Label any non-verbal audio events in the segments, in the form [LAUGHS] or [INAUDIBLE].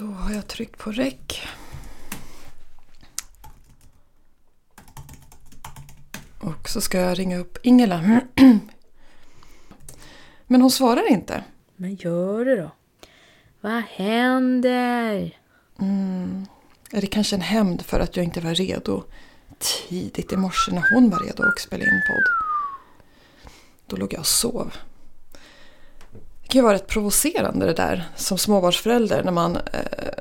Då har jag tryckt på räck. Och så ska jag ringa upp Ingela. [CLEARS THROAT] Men hon svarar inte. Men gör det då. Vad händer? Är det kanske en hämnd för att jag inte var redo tidigt i morse när hon var redo att spela in podd? Då låg jag och sov. Kan ju vara rätt provocerande det där som småbarnsförälder när man eh,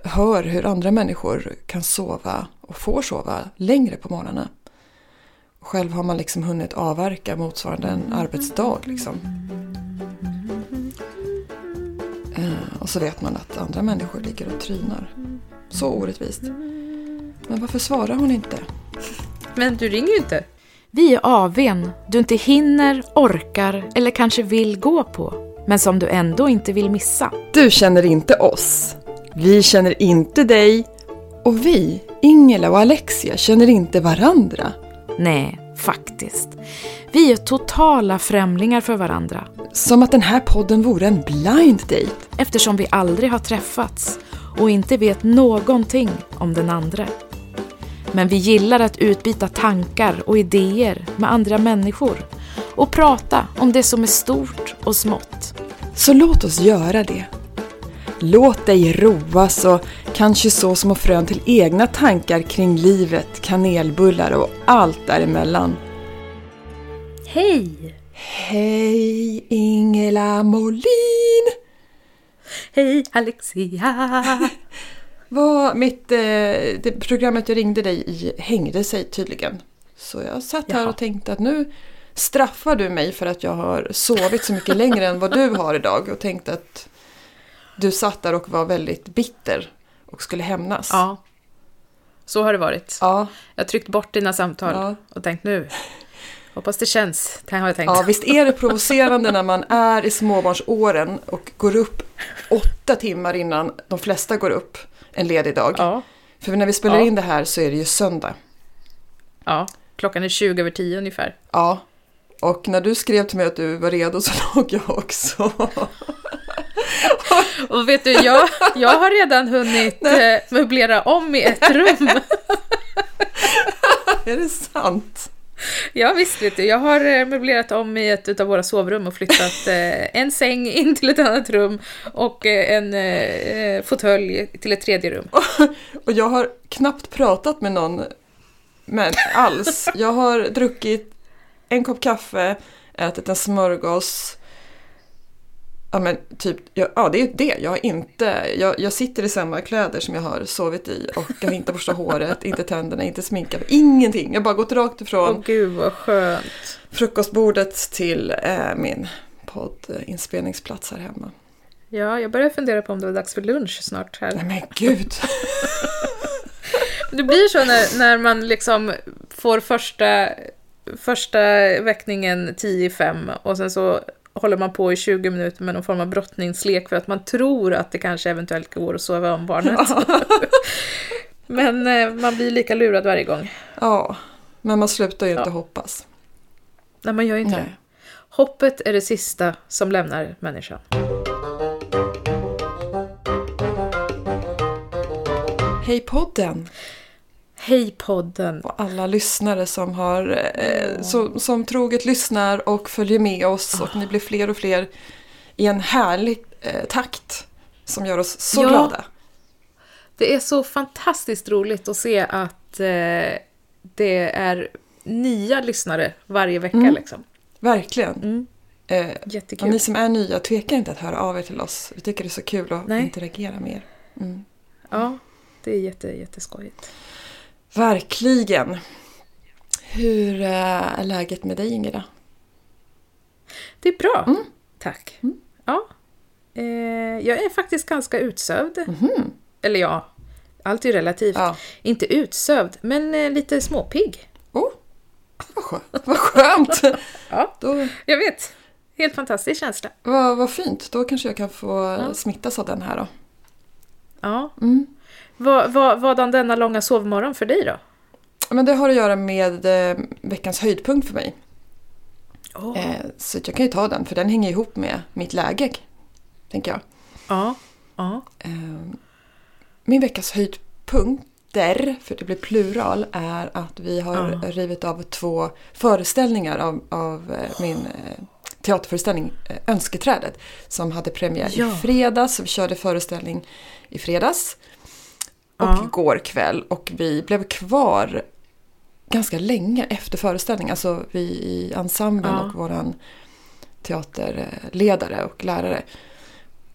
hör hur andra människor kan sova och får sova längre på morgonen. Själv har man liksom hunnit avverka motsvarande en arbetsdag liksom. Eh, och så vet man att andra människor ligger och trynar. Så orättvist. Men varför svarar hon inte? Men du ringer ju inte. Vi är AWn du inte hinner, orkar eller kanske vill gå på, men som du ändå inte vill missa. Du känner inte oss. Vi känner inte dig. Och vi, Ingela och Alexia, känner inte varandra. Nej, faktiskt. Vi är totala främlingar för varandra Som att den här podden vore en blind date. eftersom vi aldrig har träffats och inte vet någonting om den andra. Men vi gillar att utbyta tankar och idéer med andra människor och prata om det som är stort och smått. Så låt oss göra det. Låt dig roas och kanske så små frön till egna tankar kring livet, kanelbullar och allt däremellan. Hej! Hej Ingela Molin! Hej Alexia! [LAUGHS] Vad, mitt, eh, det programmet jag ringde dig i hängde sig tydligen. Så jag satt här Jaha. och tänkte att nu straffar du mig för att jag har sovit så mycket längre än vad du har idag. Och tänkte att du satt där och var väldigt bitter och skulle hämnas. Ja, så har det varit. Ja, Jag har tryckt bort dina samtal Ja. och tänkt nu. Hoppas det känns, har jag tänkt. ja, visst är det provocerande när man är i småbarnsåren och går upp åtta timmar innan de flesta går upp en ledig dag. Ja, För när vi spelar Ja. in det här så är det ju söndag. ja. Klockan är 20 över 10 ungefär. Ja, och när du skrev till mig att du var redo så [LAUGHS] låg jag också. Och vet du, jag, jag har redan hunnit eh, möblera om i ett rum. är det sant? Ja visst vet du, jag har eh, möblerat om i ett av våra sovrum och flyttat eh, en säng [LAUGHS] in till ett annat rum och en eh, fåtölj till ett tredje rum. Och jag har knappt pratat med någon men alls. Jag har druckit en kopp kaffe, ätit en smörgås. Ja men typ, ja, det är ju det. Jag har inte, jag, jag sitter i samma kläder som jag har sovit i och jag har inte borstat håret, inte tänderna, inte sminkat, ingenting. Jag har bara gått rakt ifrån Åh gud vad skönt. frukostbordet till eh, min poddinspelningsplats här hemma. Ja, jag börjar fundera på om det var dags för lunch snart här. Nej men gud! [LAUGHS] Det blir så när, när man liksom får första, första väckningen 10 i fem och sen så håller man på i 20 minuter med någon form av brottningslek för att man tror att det kanske eventuellt går att sova om barnet. [LAUGHS] Men eh, man blir lika lurad varje gång. Ja, men man slutar ju inte Ja. hoppas. Nej, man gör inte Nej. det. Hoppet är det sista som lämnar människan. Hej podden! Hej podden! Och alla lyssnare som, har, eh, som, som troget lyssnar och följer med oss och ni blir fler och fler i en härlig eh, takt som gör oss så Ja. glada. Det är så fantastiskt roligt att se att eh, det är nya lyssnare varje vecka. Mm. Liksom. Verkligen. Mm. Eh, Jättekul. och ni som är nya, tveka inte att höra av er till oss. Vi tycker det är så kul att Nej. interagera med er. Mm. Ja, det är jätte, jätteskojigt. Verkligen. Hur eh, är läget med dig Ingela? Det är bra, Mm. tack. Ja. Eh, jag är faktiskt ganska utsövd. Eller ja, allt är relativt. Ja. Inte utsövd, men eh, lite småpigg. Oh, vad skönt. Vad, skönt. [LAUGHS] Ja, Då, jag vet. Helt fantastisk känsla. vad, vad fint. Då kanske jag kan få smittas av den här då. Ja. Mm. Vad, vad, vadan denna långa sovmorgon för dig då? Men det har att göra med eh, veckans höjdpunkt för mig. Oh. Så jag kan ju ta den, för den hänger ihop med mitt läge. Tänker jag. Ja, ja. Eh, min veckas höjdpunkter, för det blir plural, är att vi har Ja. rivit av två föreställningar av, av eh, min teaterföreställning Önsketrädet som hade premiär Ja. i fredags. Vi körde föreställning i fredags och Ja. igår kväll och vi blev kvar ganska länge efter föreställningen. Alltså vi i ensemblen Ja. och våran teaterledare och lärare.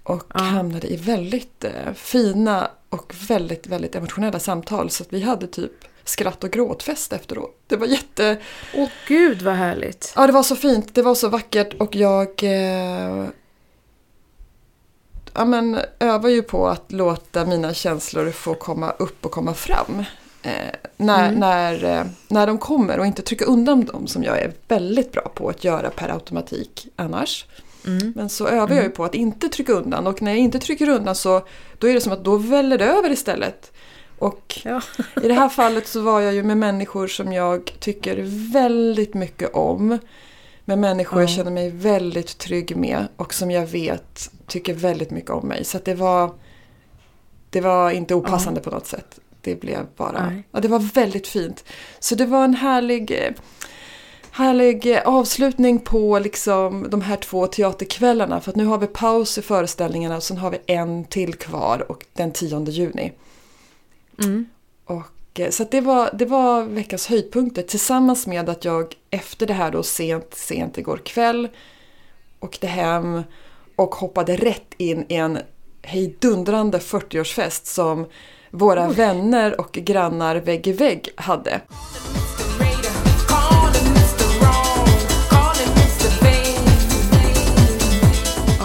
Och Ja. hamnade i väldigt eh, fina och väldigt, väldigt emotionella samtal. Så att vi hade typ skratt och gråtfest efteråt. Det var jätte... Åh gud vad härligt. Ja, det var så fint. Det var så vackert och jag... Eh, ja, men, övar ju på att låta mina känslor få komma upp och komma fram. Eh, när, Mm. när, eh, när de kommer och inte trycka undan dem som jag är väldigt bra på att göra per automatik annars. Mm. Men så övar jag ju på att inte trycka undan och när jag inte trycker undan så då är det som att då väller det över istället. Och Ja. i det här fallet så var jag ju med människor som jag tycker väldigt mycket om. Med människor jag Ja. känner mig väldigt trygg med och som jag vet tycker väldigt mycket om mig. Så det var, det var inte opassande på något sätt. Det blev bara, ja det var väldigt fint. Så det var en härlig, härlig avslutning på liksom de här två teaterkvällarna. För att nu har vi paus i föreställningarna och sen har vi en till kvar och den 10 juni. Mm. Eh, så det, var, det var veckans höjdpunkter tillsammans med att jag efter det här då sent, sent igår kväll åkte hem och hoppade rätt in i en hejdundrande 40-årsfest som våra vänner och grannar vägg i vägg hade.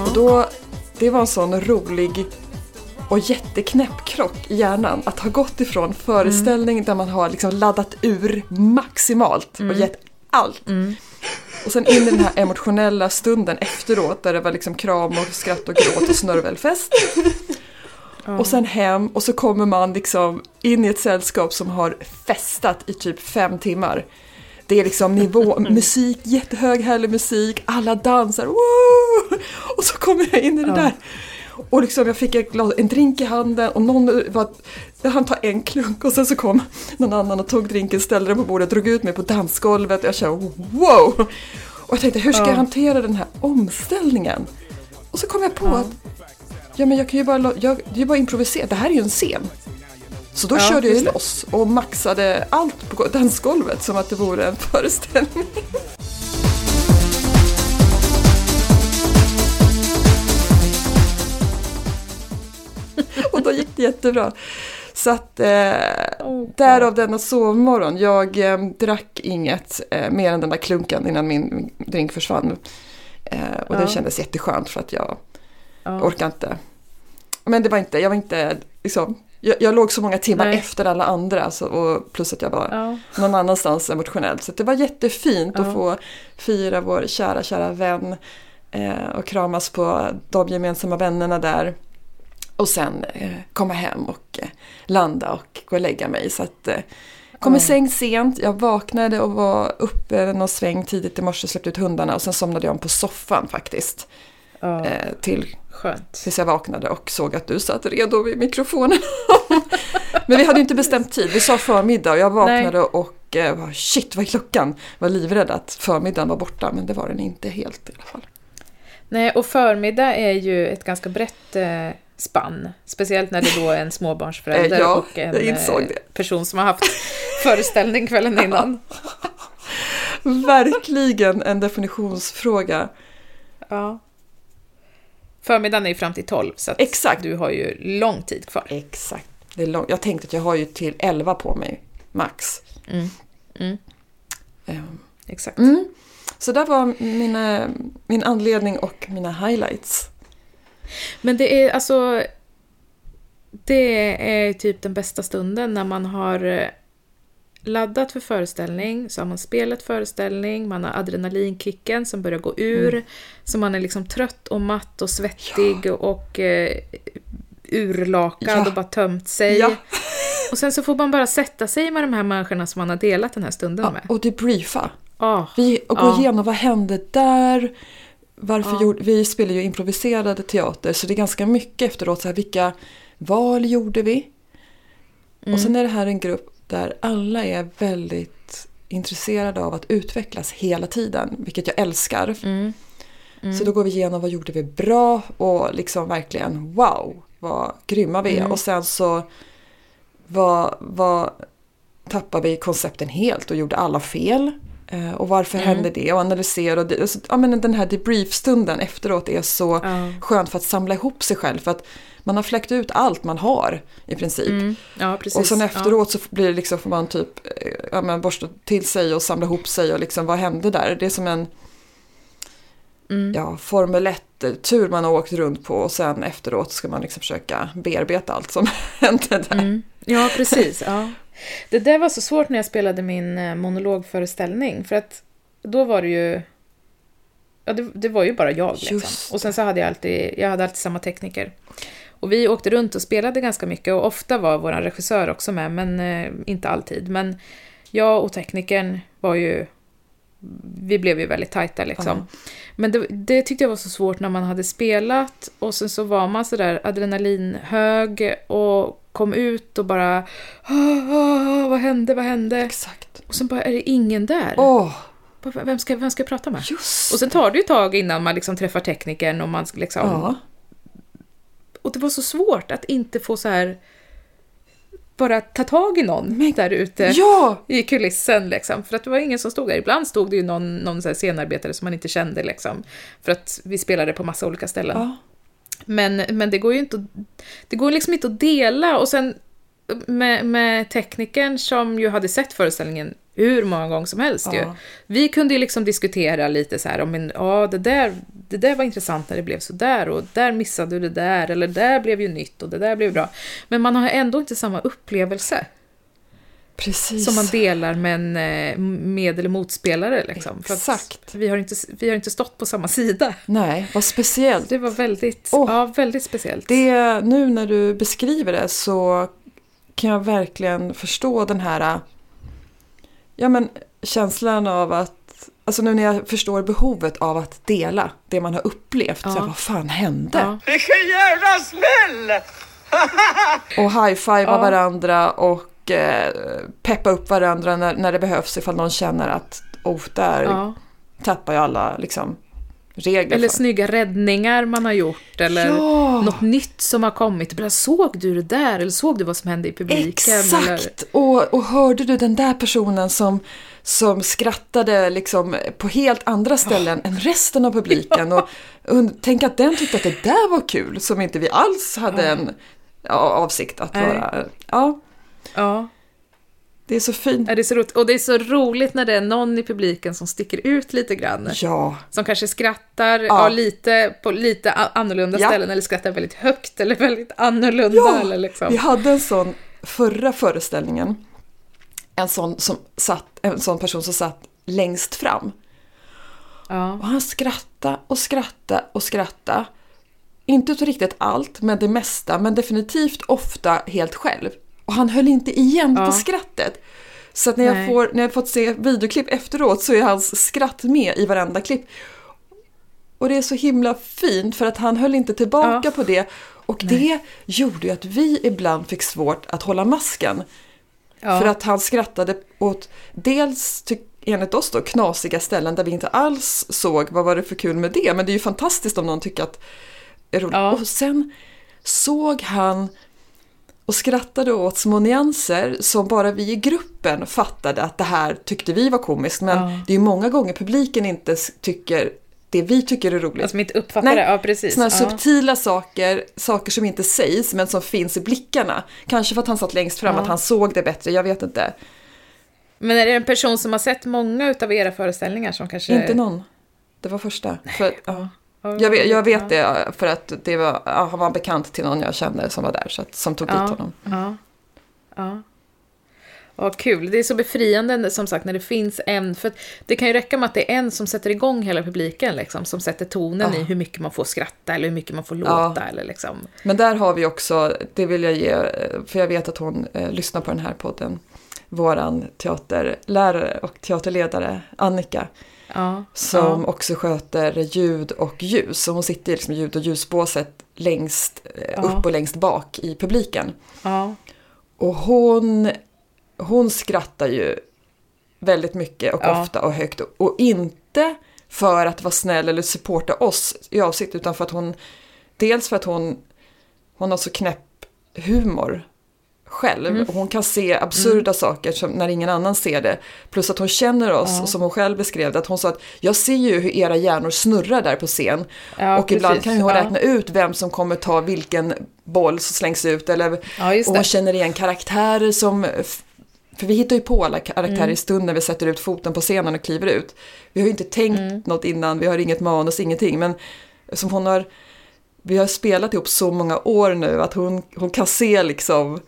Och då, det var en sån rolig och jätteknäpp krock i hjärnan att ha gått ifrån föreställning där man har liksom laddat ur maximalt och gett allt. Och sen in i den här emotionella stunden efteråt där det var liksom kram och skratt och gråt och snörvelfest. [LAUGHS] Och sen hem och så kommer man liksom in i ett sällskap som har festat i typ fem timmar. Det är liksom nivå, [LAUGHS] musik, jättehög härlig musik, alla dansar, woo! Och så kommer jag in i det där. Och liksom jag fick ett glas, en drink i handen och någon var, han tar en klunk och sen så kom någon annan och tog drinken, ställde den på bordet, drog ut mig på dansgolvet och jag kände wow! Och jag tänkte hur ska Ja. jag hantera den här omställningen? Och så kom jag på Ja. att ja, men jag kan ju bara, jag, det är bara improvisera, det här är ju en scen. Så då Ja, körde jag loss och maxade allt på dansgolvet som att det vore en föreställning. Då gick det jättebra. Så att eh, Oh, därav denna sovmorgon. Jag eh, drack inget eh, mer än den där klunken innan min, min drink försvann. Eh, och det Ja. kändes jätteskönt för att jag ja. orkar inte. Men det var inte, jag var inte liksom, jag, jag låg så många timmar Nej. efter alla andra så, och plus att jag var Ja. någon annanstans emotionellt. Så det var jättefint Ja. att få fira vår kära, kära vän eh, och kramas på de gemensamma vännerna där. Och sen eh, komma hem och eh, landa och gå och lägga mig. Så att, eh, kom i Ja. säng sent, jag vaknade och var uppe någon sväng tidigt i morse, släppte ut hundarna och sen somnade jag om på soffan faktiskt. Eh, till Skönt. Tills jag vaknade och såg att du satt redo vid mikrofonen. [LAUGHS] Men vi hade inte bestämt tid, vi sa förmiddag och jag vaknade och eh, var, shit vad är klockan? Var livrädd att förmiddagen var borta men det var den inte helt i alla fall. Nej, och förmiddag är ju ett ganska brett eh, spann. Speciellt när det då är en småbarnsförälder [LAUGHS] ja, och en eh, person som har haft [LAUGHS] föreställning kvällen innan. [LAUGHS] Verkligen en definitionsfråga. Ja. Förmiddagen är ju fram till 12, så Exakt. du har ju lång tid kvar. Exakt. Det är långt. Jag tänkte att jag har ju till 11 på mig, max. Mm. Mm. Ehm, Exakt. Mm. Så där var mina, min anledning och mina highlights. Men det är alltså... Det är typ den bästa stunden när man har eh, laddat för föreställning, så har man spelat föreställning, man har adrenalinkicken som börjar gå ur, så man är liksom trött och matt och svettig och eh, urlakad Ja. och bara tömt sig. Ja. Och sen så får man bara sätta sig med de här människorna som man har delat den här stunden Ja, med. och debriefa. Ah, Vi och gå Ja. igenom vad hände där. Varför Ja. gjorde, vi spelar ju improviserad teater så det är ganska mycket efteråt så här, vilka val gjorde vi? Och sen är det här en grupp där alla är väldigt intresserade av att utvecklas hela tiden, vilket jag älskar. Mm. Så då går vi igenom vad gjorde vi bra och liksom verkligen wow, vad grymma vi är. Mm. Och sen så vad, vad tappade vi koncepten helt och gjorde alla fel. Eh, och varför Mm. hände det? Och analysera. Och och så, ja, men den här debriefstunden efteråt är så Ja. skönt för att samla ihop sig själv. För att man har fläckt ut allt man har i princip. Mm. Ja. Och sen ja. efteråt så blir det liksom, får man typ eh, ja, men borsta till sig och samla ihop sig och liksom vad hände där? Det är som en Mm. ja, Formel 1-tur man har åkt runt på och sen efteråt ska man liksom försöka bearbeta allt som [LAUGHS] hände där. Mm. Ja, precis. Ja. Det där var så svårt när jag spelade min eh, monologföreställning. För att då var det ju... Ja, det, det var ju bara jag. Liksom. Och sen så hade jag alltid, jag hade alltid samma tekniker. Och vi åkte runt och spelade ganska mycket och ofta var vår regissör också med, men eh, inte alltid. Men jag och teknikern var ju... Vi blev ju väldigt tajta liksom. Men det, det tyckte jag var så svårt när man hade spelat och sen så var man sådär adrenalinhög och kom ut och bara "Ah, ah, vad hände, vad hände? Exakt. Och sen bara är det ingen där. Bara, Vem, ska, vem ska jag prata med? just Och sen tar det ju ett tag innan man liksom träffar teknikern och man liksom... Ja, Och det var så svårt att inte få så här bara ta tag i någon Men- där ute ja, i kulissen liksom. För att det var ingen som stod där. Ibland stod det ju någon, någon så scenarbetare som man inte kände liksom. För att vi spelade på massa olika ställen. ja. Men, men det går ju inte att, det går liksom inte att dela. Och sen med, med teknikern som ju hade sett föreställningen hur många gånger som helst ju. Ja. Vi kunde ju liksom diskutera lite så här om en, ja det där, det där var intressant när det blev så där och där missade du det där eller där blev ju nytt och det där blev bra. Men man har ändå inte samma upplevelse precis. som man delar med en eh, med eller motspelare liksom. Exakt. vi har, inte, vi har inte stått på samma sida. Nej, vad speciellt. Det var väldigt, Åh. ja, väldigt speciellt. Det, nu när du beskriver det så kan jag verkligen förstå den här ja, men, känslan av att Alltså nu när jag förstår behovet av att dela det man har upplevt. Så Ja. jag, vad fan hände? Ja. Vilken jävla smäll! Och high-fivea Ja. varandra och eh, peppa upp varandra när, när det behövs ifall någon känner att oh, där Ja. tappar jag alla liksom, regler. Eller för. snygga räddningar man har gjort, eller Ja. något nytt som har kommit. Bara, såg du det där? Eller såg du vad som hände i publiken? Eller, Exakt! Och, och hörde du den där personen som, som skrattade liksom på helt andra ställen än resten av publiken? [LAUGHS] Och, und- tänk att den tyckte att det där var kul, som inte vi alls hade en ja, avsikt att Nej. vara. Ja, ja, det är så fint. ja, det är så roligt. Och det är så roligt när det är någon i publiken som sticker ut lite grann. Ja, Som kanske skrattar Ja. ja. lite, på lite annorlunda ställen, eller skrattar väldigt högt eller väldigt annorlunda. Ja, eller liksom. vi hade en sån förra föreställningen. En sån, som satt, en sån person som satt längst fram. Och han skrattade och skrattade och skrattade. Inte riktigt allt, men det mesta. Men definitivt ofta helt själv. Och han höll inte igen Ja. på skrattet. Så att när jag, Nej. får, när jag fått se videoklipp efteråt så är hans skratt med i varenda klipp. Och det är så himla fint för att han höll inte tillbaka Ja. på det. Och det gjorde ju att vi ibland fick svårt att hålla masken. Ja. För att han skrattade åt dels, enligt oss då, knasiga ställen där vi inte alls såg vad var det för kul med det. Men det är ju fantastiskt om någon tycker att det är roligt. Ja. Och sen såg han och skrattade åt små nyanser som bara vi i gruppen fattade att det här tyckte vi var komiskt. Men Ja. det är ju många gånger publiken inte tycker det vi tycker är roligt. Alltså, som inte uppfattar Nej. Ja, precis. Här ja. subtila saker, saker som inte sägs men som finns i blickarna. Kanske för att han satt längst fram, Ja. att han såg det bättre, jag vet inte. Men är det en person som har sett många utav era föreställningar som kanske... Inte någon. Det var första. För, ja. Ja, jag, vet, jag vet ja. det för att det var, ja, han var bekant till någon jag kände som var där, så att, som tog dit Ja. honom. Ja. Ja. Ja, kul. Det är så befriande som sagt när det finns en, för det kan ju räcka med att det är en som sätter igång hela publiken, liksom, som sätter tonen Ja. i hur mycket man får skratta eller hur mycket man får Ja. låta. Eller liksom. Men där har vi också, det vill jag ge, för jag vet att hon eh, lyssnar på den här podden, våran teaterlärare och teaterledare Annika. Ja. Som också sköter ljud och ljus. Så hon sitter i liksom ljud och ljusbåset längst eh, Ja. upp och längst bak i publiken. ja. Och hon, hon skrattar ju väldigt mycket och Ja. ofta och högt. Och, och inte för att vara snäll eller supporta oss i avsikt utan för att hon, dels för att hon, hon har så knäpp humor själv. Mm. Och hon kan se absurda saker som, när ingen annan ser det. Plus att hon känner oss, Ja. som hon själv beskrev det, att hon sa att jag ser ju hur era hjärnor snurrar där på scen. Ja, och ibland precis. kan ju hon Ja. räkna ut vem som kommer ta vilken boll som slängs ut. Eller, Ja, och hon känner igen karaktärer som... För vi hittar ju på alla karaktärer Mm. i stund när vi sätter ut foten på scenen och kliver ut. Vi har ju inte tänkt Mm. något innan, vi har inget manus, ingenting. Men som hon har... Vi har spelat ihop så många år nu att hon, hon kan se liksom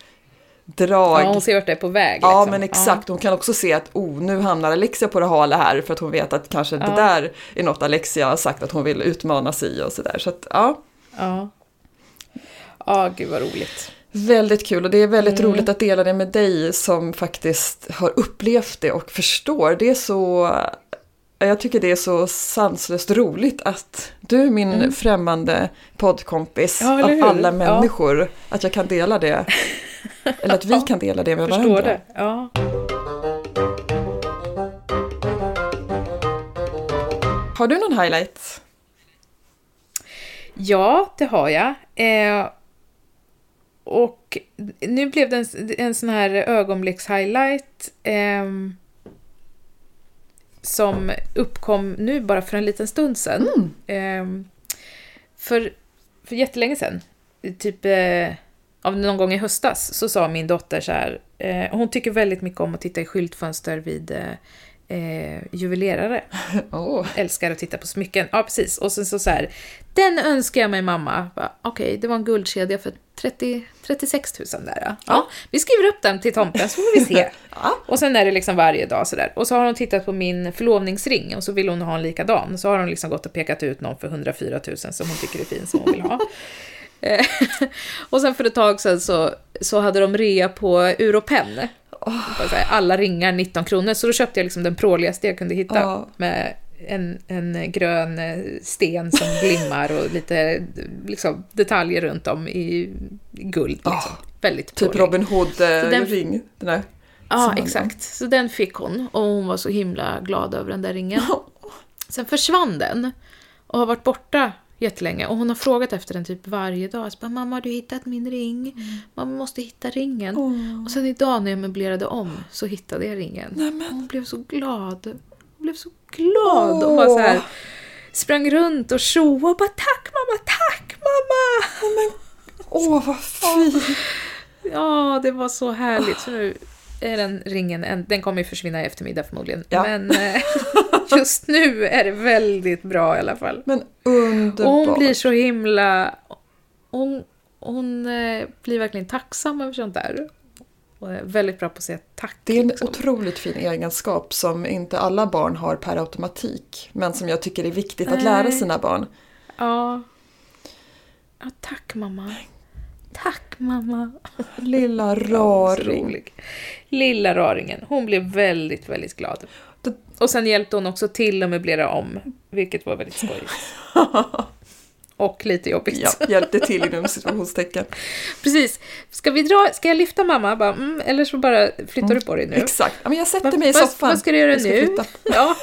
drag. Ja, hon ser vart det är på väg. Ja, liksom. men exakt. Hon kan också se att oh, nu hamnar Alexia på det hala här för att hon vet att kanske det Ja. där är något Alexia har sagt att hon vill utmana sig i och sådär. Så att ja, Ja. Ja, gud vad roligt. väldigt kul och det är väldigt Mm. roligt att dela det med dig som faktiskt har upplevt det och förstår. Det är så, jag tycker det är så sanslöst roligt att du min främmande poddkompis Mm. Ja, av alla Ja. människor, att jag kan dela det. [LAUGHS] Eller att vi kan dela det med Förstår varandra. det. Ja. Har du någon highlight? Ja, det har jag. Eh, och nu blev det en, en sån här ögonblickshighlight ehm, som uppkom nu bara för en liten stund sedan. Ehm, för, för jättelänge sedan, typ eh, av någon gång i höstas, så sa min dotter så här, eh, hon tycker väldigt mycket om att titta i skyltfönster vid eh, eh, juvelerare [LAUGHS] Åh, älskar att titta på smycken. Ja, precis. Och sen så så här, den önskar jag mig mamma. Okej, det var en guldkedja för 30, 36 000 där. Ja. ja, vi skriver upp den till tomten så får vi se. [LAUGHS] Ja. Och sen är det liksom varje dag sådär. Och så har hon tittat på min förlovningsring och så vill hon ha en likadan. Så har hon liksom gått och pekat ut någon för 104 000 som hon tycker är fin som hon vill ha. Eh, [LAUGHS] och sen för ett tag sedan så, så hade de rea på Europen. Här, Alla ringar 19 kronor, så då köpte jag liksom den pråligaste jag kunde hitta. Ja. Med en, en grön eh, sten som [LAUGHS] glimmar och lite liksom, detaljer runt om i, guld. Liksom. Ah, Väldigt typ prålig. Robin den- Hood-ring. Den där. Ja, exakt. Så den fick hon och hon var så himla glad över den där ringen. [LAUGHS] Sen försvann den och har varit borta jättelänge och hon har frågat efter den typ varje dag. Så bara, Mamma, har du hittat min ring? Mamma måste hitta ringen. Och sen idag när jag möblerade om så hittade jag ringen. Nämen. Hon blev så glad. Hon blev så glad och bara så här sprang runt och tjoade och bara tack mamma, tack mamma! Åh, vad fint! Ja, det var så härligt. Så nu är den ringen, en- den kommer ju försvinna i eftermiddag förmodligen. Ja. Men eh, [LAUGHS] just nu är det väldigt bra i alla fall. Men underbart. Och hon blir så himla... Hon, hon eh, blir verkligen tacksam över sånt där. Och är väldigt bra på att säga tack. Det är en liksom. otroligt fin egenskap som inte alla barn har per automatik. Men som jag tycker är viktigt att lära Nej. sina barn. Ja. ja. Tack mamma. Tack mamma. Lilla [LAUGHS] raring. Lilla raringen. Hon blev väldigt, väldigt glad. Och sen hjälpte hon också till att möblera om, vilket var väldigt skojigt. [LAUGHS] Och lite jobbigt. Ja, hjälpte till inom situationstecken. [LAUGHS] Precis. Ska vi dra, ska jag lyfta mamma? Bara, mm, eller så bara flyttar du på dig nu? Exakt. Ja, men jag sätter Va- mig i soffan. Vad ska du göra nu? Ja.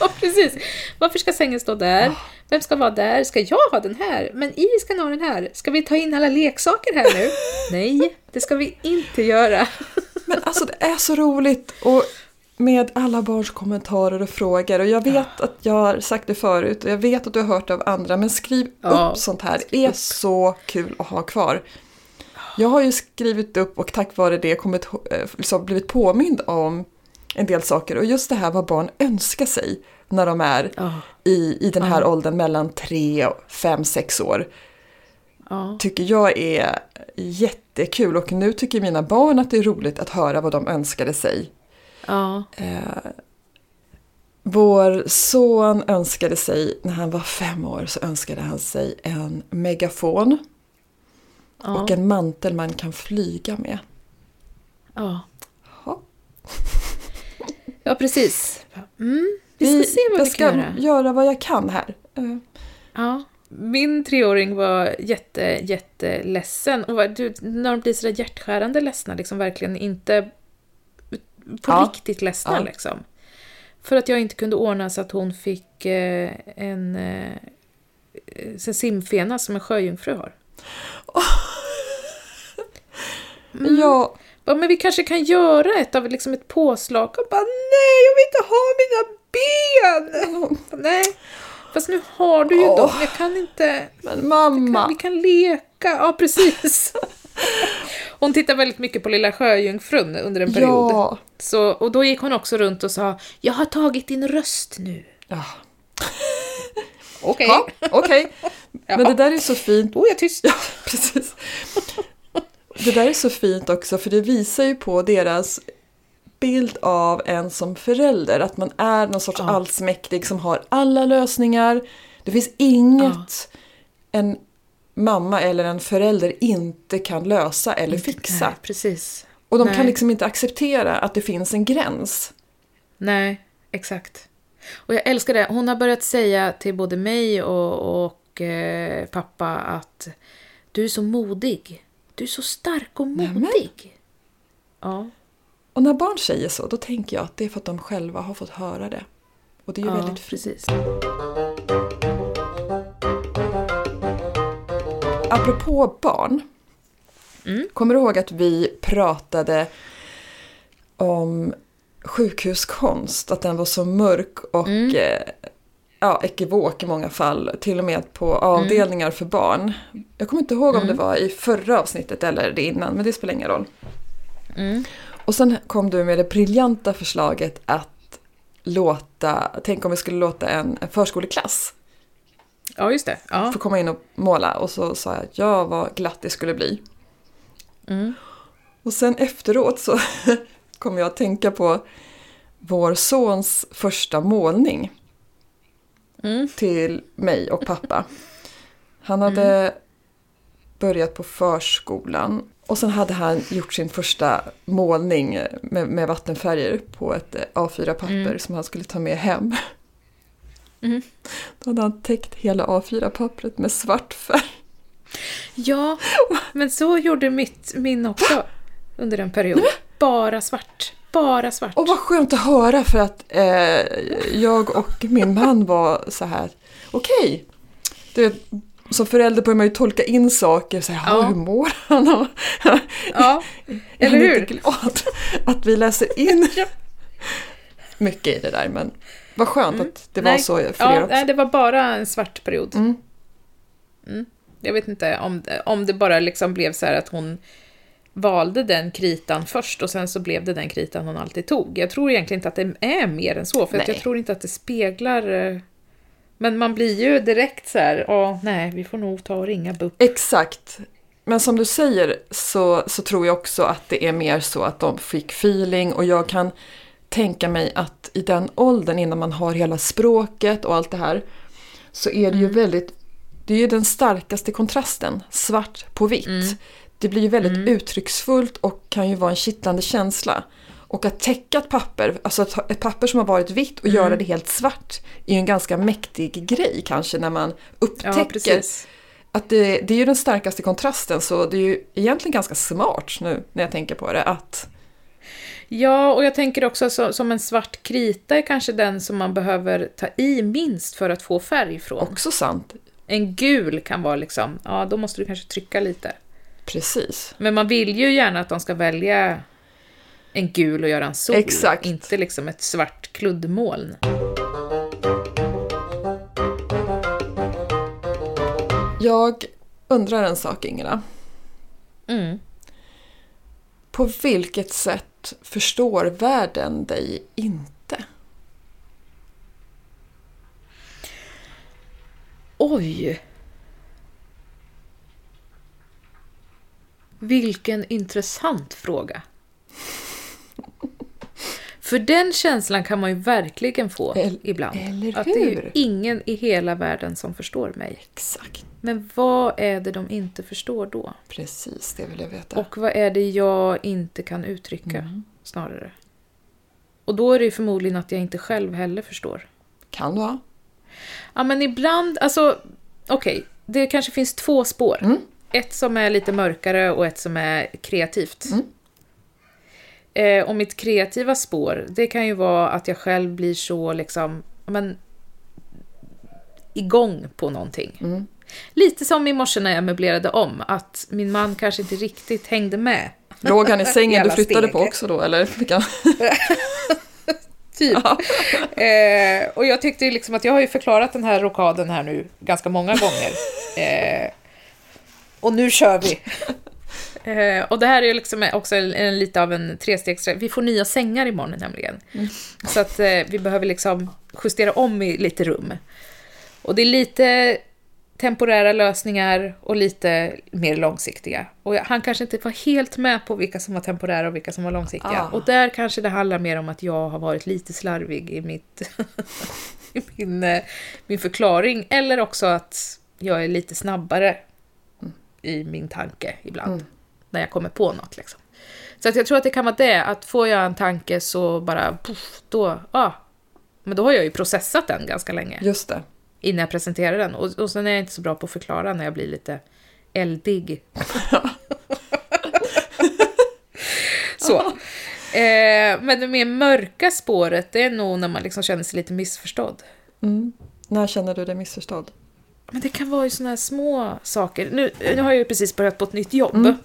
ja, precis. Varför ska sängen stå där? Vem ska vara där? Ska jag ha den här? Men Iris ska ha den här. Ska vi ta in alla leksaker här nu? [LAUGHS] Nej, det ska vi inte göra. [LAUGHS] Men alltså det är så roligt och med alla barns kommentarer och frågor. Och jag vet att jag har sagt det förut och jag vet att du har hört det av andra. Men skriv Ja, upp sånt här. Det är så kul att ha kvar. Jag har ju skrivit upp och tack vare det kommit, eh, liksom blivit påmind om en del saker. Och just det här vad barn önskar sig när de är Ja. I, i den här åldern mellan 3, 5, 6 år. Ja. tycker jag är jättekul och nu tycker mina barn att det är roligt att höra vad de önskade sig. Ja. Eh, vår son önskade sig, när han var fem år, så önskade han sig en megafon och en mantel man kan flyga med. Ja. Ja. ja, precis. [LAUGHS] Mm. Vi ska se vad vi jag ska kan göra. göra vad jag kan här. Eh, Ja. Min treåring var jätte, jätteledsen. Och var- du, när de blir sådär hjärtskärande ledsna, liksom verkligen inte på Ja. riktigt ledsna Ja. liksom. För att jag inte kunde ordna så att hon fick eh, en, eh, en simfena som en sjöjungfru har. [LAUGHS] Mm. Ja, Ja, men vi kanske kan göra ett av liksom ett påslag och bara nej, jag vill inte ha mina ben! Nej, fast nu har du ju Åh. dem, jag kan inte... men Kan, mamma. vi kan leka, ja precis. [LAUGHS] Hon tittar väldigt mycket på Lilla Sjöjungfrun under en period. Ja. Så, och då gick hon också runt och sa Jag har tagit din röst nu. ja. [LAUGHS] Okej. Ja, okej. [LAUGHS] Men det där är så fint. Då är jag tyst. Precis. Det där är så fint också för det visar ju på deras bild av en som förälder. Att man är någon sorts Ja. allsmäktig som har alla lösningar. Det finns inget en mamma eller en förälder inte kan lösa eller fixa. Nej, precis. Och de nej. kan liksom inte acceptera att det finns en gräns. Nej, exakt. Och jag älskar det. Hon har börjat säga till både mig och, och eh, pappa att du är så modig. Du är så stark och Nämen. modig. Ja, Och när barn säger så, då tänker jag att det är för att de själva har fått höra det. Och det är ju ja väldigt precis. Apropå barn. Mm. Kommer du ihåg att vi pratade om sjukhuskonst? Att den var så mörk och Mm. eh, ja, ekivok i många fall. Till och med på avdelningar för barn. Jag kommer inte ihåg om Mm. det var i förra avsnittet eller det innan, men det spelar ingen roll. Mm. Och sen kom du med det briljanta förslaget att låta, tänk om vi skulle låta en, en förskoleklass Ja, just det. Ja. få komma in och måla. Och så sa jag att ja, vad glatt det skulle bli. Mm. Och sen efteråt så [LAUGHS] kom jag att tänka på vår sons första målning Mm. till mig och pappa. Han hade börjat på förskolan och sen hade han gjort sin första målning med, med vattenfärger på ett eh, A4-papper Mm. som han skulle ta med hem. Mm. [LAUGHS] Då hade han täckt hela A4-pappret med svart färg. Ja, men så gjorde mitt, min också [LAUGHS] under en period. Bara svart. Bara svart. Och vad skönt att höra för att eh, jag och min man var så här, okej. Vet, Som förälder börjar man ju tolka in saker, så här, Ja. ja. hur mår han? Ja, [LAUGHS] eller hur? inte glad att vi läser in [LAUGHS] mycket i det där. Men vad skönt att det var Nej. så för ja, er också. nej, det var bara en svart period. Mm. Jag vet inte om, om det bara liksom blev så här att hon valde den kritan först och sen så blev det den kritan hon alltid tog. Jag tror egentligen inte att det är mer än så, för jag tror inte att det speglar... Men man blir ju direkt så här, åh nej, vi får nog ta och ringa BUP. Exakt. Men som du säger så, så tror jag också att det är mer så att de fick feeling och jag kan tänka mig att i den åldern innan man har hela språket och allt det här så är det ju väldigt, det är ju den starkaste kontrasten, svart på vitt. Det blir ju väldigt uttrycksfullt och kan ju vara en kittlande känsla. Och att täcka ett papper, alltså ett, papper som har varit vitt och göra det helt svart är ju en ganska mäktig grej kanske när man Ja, upptäcker precis. att det, det är ju den starkaste kontrasten så det är ju egentligen ganska smart nu när jag tänker på det att Ja, och jag tänker också så, som en svart krita är kanske den som man behöver ta i minst för att få färg från. också sant. En gul kan vara liksom, ja då måste du kanske trycka lite. Precis. Men man vill ju gärna att de ska välja en gul och göra en sol. Exakt. Inte liksom ett svart kluddmoln. Jag undrar en sak Ingela. Mm. På vilket sätt förstår världen dig inte? Oj! Vilken intressant fråga. För den känslan kan man ju verkligen få El- ibland. Att det är ju ingen i hela världen som förstår mig. Exakt. Men vad är det de inte förstår då? Precis, det vill jag veta. Och vad är det jag inte kan uttrycka, Mm. snarare? Och då är det ju förmodligen att jag inte själv heller förstår. Kan du ha? Ja, men ibland, alltså, okej, det kanske finns två spår. Mm. Ett som är lite mörkare och ett som är kreativt. Mm. Eh, och mitt kreativa spår, det kan ju vara att jag själv blir så liksom, men, igång på någonting. Mm. Lite som i morse när jag möblerade om, att min man kanske inte riktigt hängde med. Låg han i [LAUGHS] sängen du flyttade steg. på också då eller? [LAUGHS] Typ. Eh, och jag tyckte ju liksom att jag har ju förklarat den här rockaden här nu ganska många gånger. [LAUGHS] Eh, och nu kör vi. Eh, och det här är ju liksom också en, en, lite av en trestegs... Vi får nya sängar imorgon nämligen. Så att eh, vi behöver liksom justera om i lite rum. Och det är lite temporära lösningar och lite mer långsiktiga. Och han kanske inte var helt med på vilka som var temporära och vilka som var långsiktiga. Ah. Och där kanske det handlar mer om att jag har varit lite slarvig i, mitt [LAUGHS] i min, eh, min förklaring. Eller också att jag är lite snabbare i min tanke ibland. När jag kommer på något liksom. Så att jag tror att det kan vara det, att får jag en tanke så bara puff, då, ja. Men då har jag ju processat den ganska länge Just det. innan jag presenterar den. Och, och sen är jag inte så bra på att förklara när jag blir lite eldig. [LAUGHS] så. Eh, men det mer mörka spåret, det är nog när man liksom känner sig lite missförstådd. Mm. När känner du dig missförstådd? Men det kan vara ju såna här små saker. Nu, nu har jag ju precis börjat på ett nytt jobb. Mm.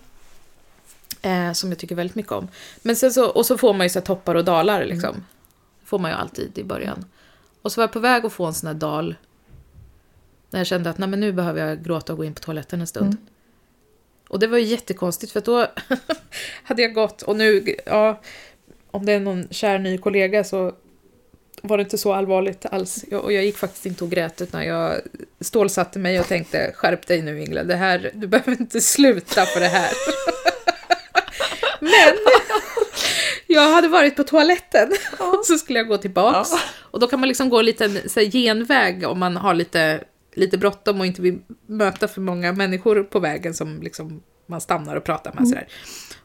Eh, som jag tycker väldigt mycket om. Men sen så, och så får man ju så toppar och dalar liksom. får man ju alltid i början. Och så var jag på väg att få en sån här dal. När jag kände att nej, men nu behöver jag gråta och gå in på toaletten en stund. Och det var ju jättekonstigt för att då [LAUGHS] hade jag gått och nu, ja, om det är någon kär ny kollega så var det inte så allvarligt alls. Jag, och jag gick faktiskt inte och grät utan jag stålsatte mig och tänkte skärp dig nu Ingela, det här, du behöver inte sluta på det här. [LAUGHS] Men [LAUGHS] jag hade varit på toaletten och [LAUGHS] så skulle jag gå tillbaks. Och då kan man liksom gå en liten så här, genväg om man har lite, lite bråttom och inte vill möta för många människor på vägen som liksom man stannar och pratar med. Sådär.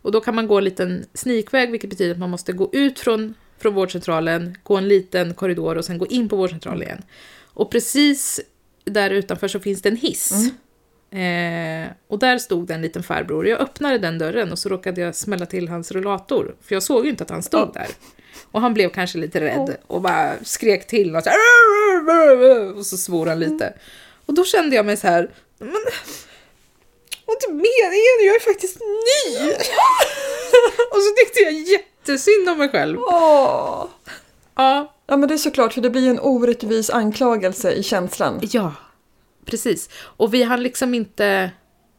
Och då kan man gå en liten snikväg, vilket betyder att man måste gå ut från, från vårdcentralen, gå en liten korridor och sen gå in på vårdcentralen igen. Och precis där utanför så finns det en hiss. Eh, och där stod det en liten farbror. Jag öppnade den dörren och så råkade jag smälla till hans rullator. För jag såg ju inte att han stod där. Och han blev kanske lite rädd och bara skrek till och så, här, och så svor han lite. Och då kände jag mig så här, men är inte meningen? Jag är faktiskt ny! [LAUGHS] och så tyckte jag jättesynd om mig själv. Åh! Ja, Ja men det är såklart, för det blir en orättvis anklagelse i känslan. Ja, precis. Och vi hann liksom inte...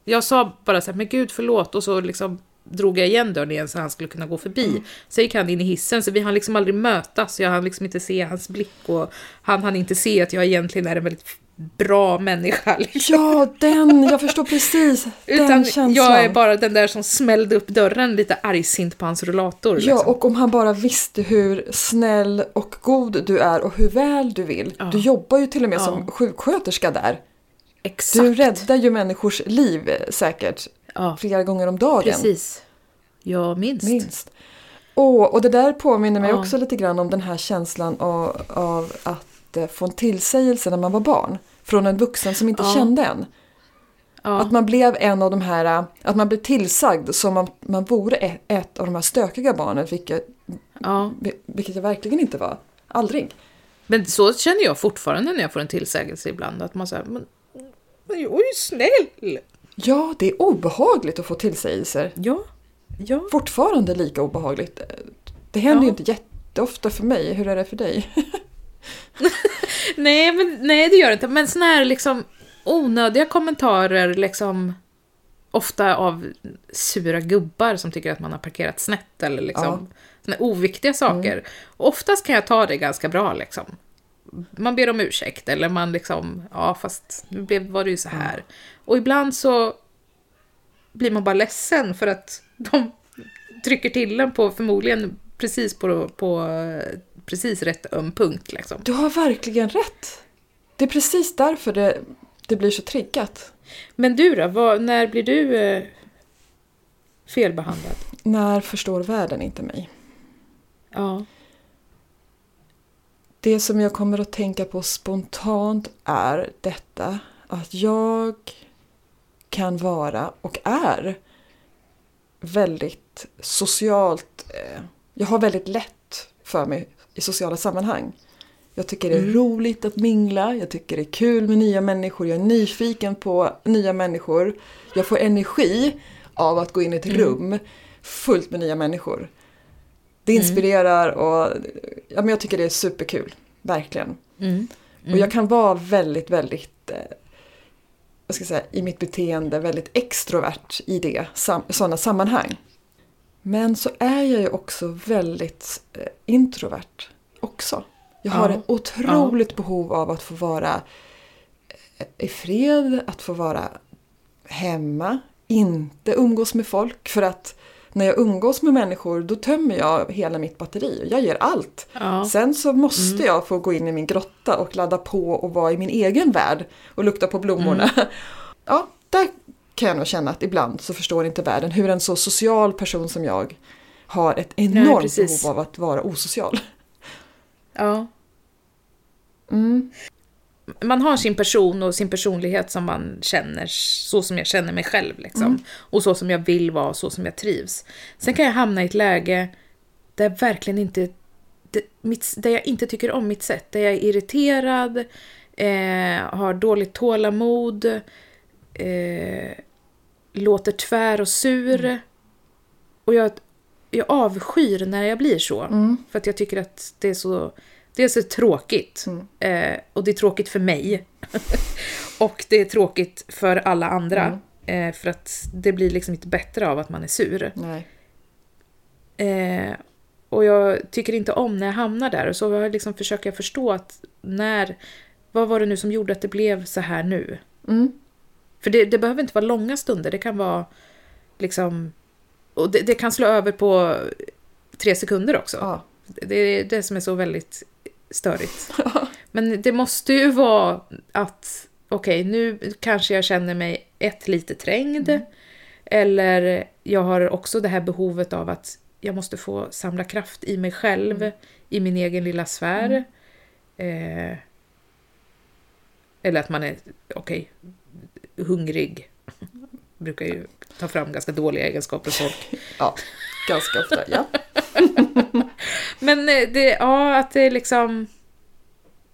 Jag sa bara så här, men gud förlåt, och så liksom drog jag igen dörren igen så han skulle kunna gå förbi. Så gick han in i hissen, så vi hann liksom aldrig mötas. Jag hann liksom inte se hans blick och han hann inte se att jag egentligen är en väldigt bra människa. [LAUGHS] Liksom. Ja, den! Jag förstår precis den [LAUGHS] Utan känslan. jag är bara den där som smällde upp dörren lite argsint på hans rullator. Ja, Liksom. och om han bara visste hur snäll och god du är och hur väl du vill. Ja. Du jobbar ju till och med Ja. som sjuksköterska där. Exakt. Du räddar ju människors liv eh, säkert Ja, flera gånger om dagen. precis. Ja, minst. Minst. Och, och det där påminner mig Ja. också lite grann om den här känslan av, av att eh, få en tillsägelse när man var barn. Från en vuxen som inte Ja. kände en. Ja. Att man blev en av de här, äh, att man blev tillsagd som om man vore ett, ett av de här stökiga barnen, vilket, ja. vilket jag verkligen inte var. Aldrig. Men så känner jag fortfarande när jag får en tillsägelse ibland. Att man säger, men, jag är ju snäll. Ja, det är obehagligt att få tillsägelser. Ja, ja. Fortfarande lika obehagligt. Det händer ju Ja. inte jätteofta för mig. Hur är det för dig? [LAUGHS] Nej, men, nej, det gör det inte. Men såna här liksom onödiga kommentarer, liksom ofta av sura gubbar som tycker att man har parkerat snett eller liksom såna oviktiga saker. Och oftast kan jag ta det ganska bra liksom. Man ber om ursäkt eller man liksom, ja fast nu blev, var det ju så här. Och ibland så blir man bara ledsen för att de trycker till en på förmodligen precis på, på precis rätt öm punkt liksom. Du har verkligen rätt. Det är precis därför det, det blir så triggat. Men du då, vad, när blir du eh, felbehandlad? När förstår världen inte mig? Ja. Det som jag kommer att tänka på spontant är detta att jag kan vara och är väldigt socialt... Eh, jag har väldigt lätt för mig i sociala sammanhang. Jag tycker det är roligt att mingla, jag tycker det är kul med nya människor, jag är nyfiken på nya människor. Jag får energi av att gå in i ett rum fullt med nya människor. Det inspirerar och ja, men jag tycker det är superkul, verkligen. Mm. Och jag kan vara väldigt, väldigt, eh, vad ska jag säga, i mitt beteende väldigt extrovert i det, sam, sådana sammanhang. Men så är jag ju också väldigt eh, introvert också. Jag har Ja. ett otroligt behov av att få vara eh, i fred, att få vara hemma, inte umgås med folk. För att när jag umgås med människor då tömmer jag hela mitt batteri. Jag ger allt. Ja. Sen så måste jag få gå in i min grotta och ladda på och vara i min egen värld och lukta på blommorna. [LAUGHS] Ja, där kan jag nog känna att ibland så förstår inte världen hur en så social person som jag har ett enormt precis. behov av att vara osocial. ja. Mm. Man har sin person och sin personlighet som man känner, så som jag känner mig själv. Liksom. Mm. Och så som jag vill vara, så som jag trivs. Sen kan jag hamna i ett läge där verkligen inte, det, mitt, där jag inte tycker om mitt sätt. Där jag är irriterad, eh, har dåligt tålamod, eh, låter tvär och sur. Mm. Och jag, jag avskyr när jag blir så. Mm. För att jag tycker att det är så, det är så tråkigt. Mm. Eh, och det är tråkigt för mig. [LAUGHS] och det är tråkigt för alla andra. Mm. Eh, för att det blir liksom inte bättre av att man är sur. Eh, och jag tycker inte om när jag hamnar där. Och så jag liksom försöker jag förstå att när... Vad var det nu som gjorde att det blev så här nu? Mm. För det, det behöver inte vara långa stunder. Det kan vara liksom... Och det, det kan slå över på tre sekunder också. Ja. Det är det som är så väldigt störigt. [LAUGHS] Men det måste ju vara att, okej, nu kanske jag känner mig ett lite trängd. Eller jag har också det här behovet av att jag måste få samla kraft i mig själv, i min egen lilla sfär. Eh, eller att man är, okej, hungrig. Brukar ju ta fram ganska dåliga egenskaper hos folk. ja, ganska ofta. Ja. Men eh, det, ja, att det är liksom...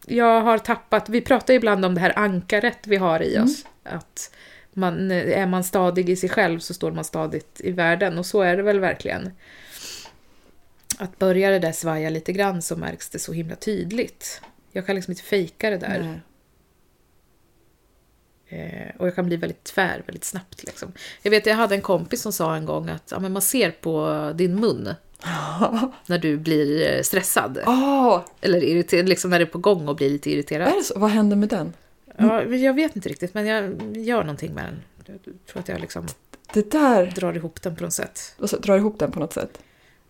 Jag har tappat, vi pratar ibland om det här ankaret vi har i oss. Att man, är man stadig i sig själv så står man stadigt i världen och så är det väl verkligen. Att börja det där svaja lite grann så märks det så himla tydligt. Jag kan liksom inte fejka det där. Nej. Eh, och jag kan bli väldigt tvär väldigt snabbt. Liksom. Jag vet, jag hade en kompis som sa en gång att ja, men man ser på din mun [LAUGHS] när du blir eh, stressad. Åh, Eller irriterad, liksom när det är på gång och blir lite irriterad. är det så? Vad händer med den? Ja, jag vet inte riktigt, men jag gör någonting med den. Jag tror att jag liksom Det där, drar ihop den på något sätt. och så drar ihop den på något sätt.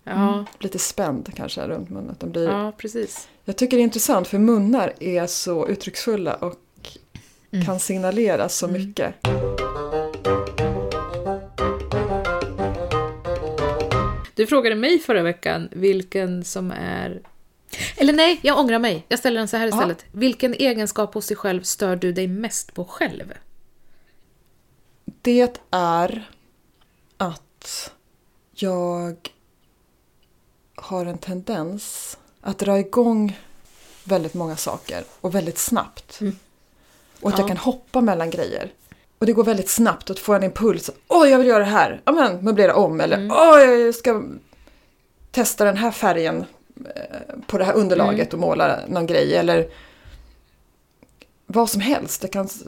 Ja, Lite spänd kanske runt munnen. Den blir... ja precis. Jag tycker det är intressant för munnar är så uttrycksfulla och Mm. kan signalera så mycket. Du frågade mig förra veckan vilken som är... Eller nej, jag ångrar mig. Jag ställer den så här istället. Vilken egenskap hos dig själv stör du dig mest på själv? Det är att jag har en tendens att dra igång väldigt många saker och väldigt snabbt. Och att jag Ja. kan hoppa mellan grejer. Och det går väldigt snabbt och får en impuls. Åh, jag vill göra det här. Ja, men möblera om. Eller åh, jag ska testa den här färgen eh, på det här underlaget och måla någon grej. Eller vad som helst. Jag kan s-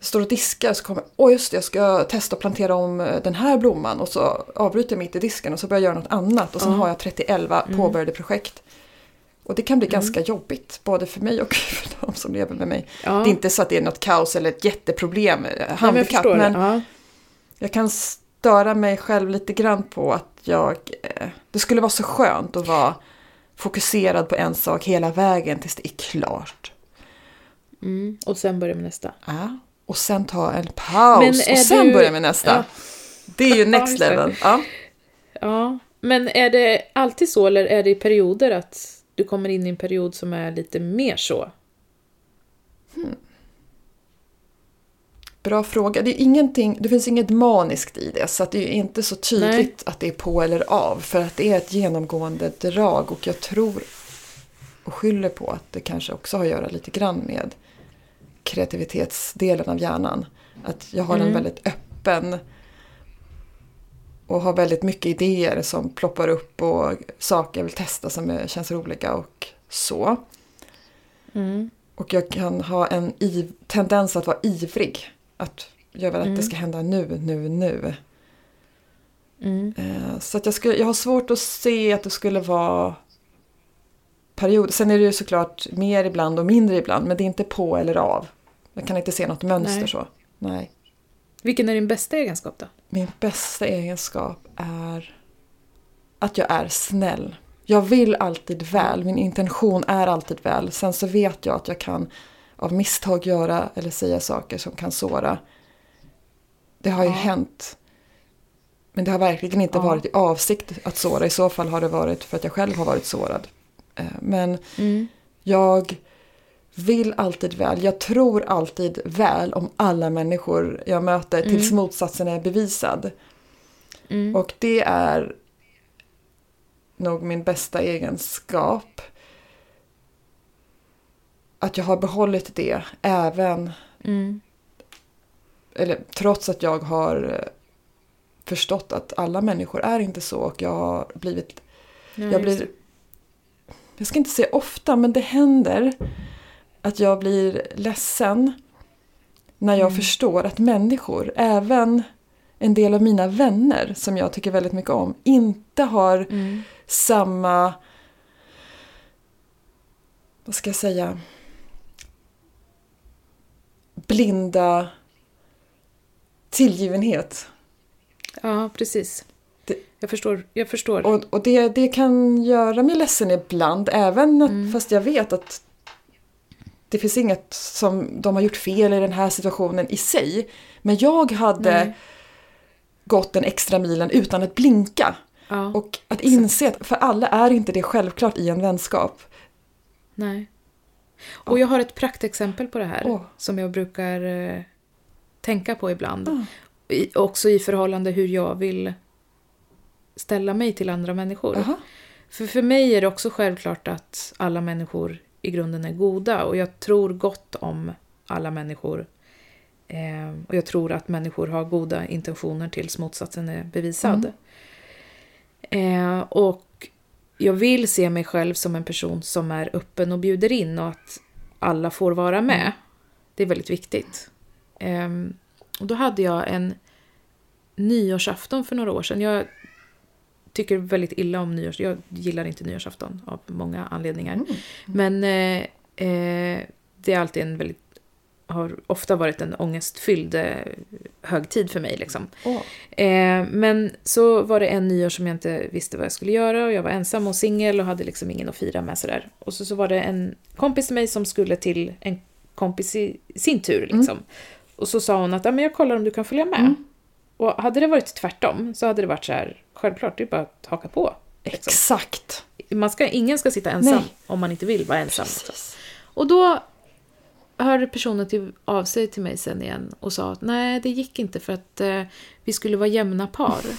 står och diskar så kommer åh just det, jag ska testa att plantera om eh, den här blomman. Och så avbryter jag mitt i disken och så börjar jag göra något annat. Och sen har jag 30-11 påbörjade projekt. Och det kan bli ganska jobbigt, både för mig och [LAUGHS] för de som lever med mig. Ja. Det är inte så att det är något kaos eller ett jätteproblem, eh, Nej, men jag handikapp. men. Ja. jag kan störa mig själv lite grann på att jag... Eh, det skulle vara så skönt att vara fokuserad på en sak hela vägen tills det är klart. Mm. Och sen börjar med nästa. Ja. Och sen ta en paus och sen du- börja med nästa. Ja. Det är ju [LAUGHS] next level. Ja. Ja, men är det alltid så eller är det i perioder att du kommer in i en period som är lite mer så? Bra fråga. Det, är ingenting, det finns inget maniskt i det så det är inte så tydligt Nej. att det är på eller av. För att det är ett genomgående drag och jag tror och skyller på att det kanske också har att göra lite grann med kreativitetsdelen av hjärnan. Att jag har en Mm. väldigt öppen och har väldigt mycket idéer som ploppar upp och saker jag vill testa som känns roliga och så. Mm. Och jag kan ha en tendens att vara ivrig. Att jag vill att det ska hända nu, nu, nu. Mm. Eh, Så att jag, skulle, jag har svårt att se att det skulle vara perioder. Sen är det ju såklart mer ibland och mindre ibland. Men det är inte på eller av. Jag kan inte se något mönster Nej. så. Nej. Vilken är din bästa egenskap då? Min bästa egenskap är att jag är snäll. Jag vill alltid väl, min intention är alltid väl. Sen så vet jag att jag kan av misstag göra eller säga saker som kan såra. Det har ju Ja. hänt. Men det har verkligen inte Ja. varit i avsikt att såra. I så fall har det varit för att jag själv har varit sårad. Eh, Men Mm. jag vill alltid väl. Jag tror alltid väl om alla människor jag möter tills motsatsen är bevisad. Mm. Och det är nog min bästa egenskap. Att jag har behållit det även, Mm. eller trots att jag har eh, förstått att alla människor är inte så och jag har blivit, Ja, jag blir, jag ska inte säga ofta men det händer att jag blir ledsen när jag förstår att människor, även en del av mina vänner som jag tycker väldigt mycket om, inte har Mm. samma, vad ska jag säga, blinda tillgivenhet. Ja, precis. Det- Jag förstår. Jag förstår. Och, och det, det kan göra mig ledsen ibland, även Mm. fast jag vet att det finns inget som de har gjort fel i den här situationen i sig. Men jag hade Nej. gått den extra milen utan att blinka. ja, Och att inse att för alla är inte det självklart i en vänskap. nej. Och jag har ett praktexempel på det här Åh. som jag brukar eh, tänka på ibland. Ah. I, också i förhållande hur jag vill ställa mig till andra människor. Jaha. För för mig är det också självklart att alla människor i grunden är goda och jag tror gott om alla människor. Eh, och jag tror att människor har goda intentioner tills motsatsen är bevisad. Eh, och jag vill se mig själv som en person som är öppen och bjuder in och att alla får vara med. Det är väldigt viktigt. Eh, och då hade jag en nyårsafton för några år sedan. Jag tycker väldigt illa om nyårs... Jag gillar inte nyårsafton av många anledningar. Men eh, eh, det är alltid en väldigt... Har ofta varit en ångestfylld eh, högtid för mig. Liksom. Åh. Eh, men så var det en nyår som jag inte visste vad jag skulle göra och jag var ensam och singel och hade liksom ingen att fira med sådär. Och så, så var det en kompis till mig som skulle till en kompis i sin tur liksom. Och så sa hon att ja, men jag kollar om du kan följa med. Och hade det varit tvärtom så hade det varit så här, självklart, det är bara att haka på. Liksom. Exakt. Man ska, ingen ska sitta ensam Nej. om man inte vill vara ensam. Liksom. Och då hörde personen till, av sig till mig sen igen och sa att nej, det gick inte för att eh, vi skulle vara jämna par. Och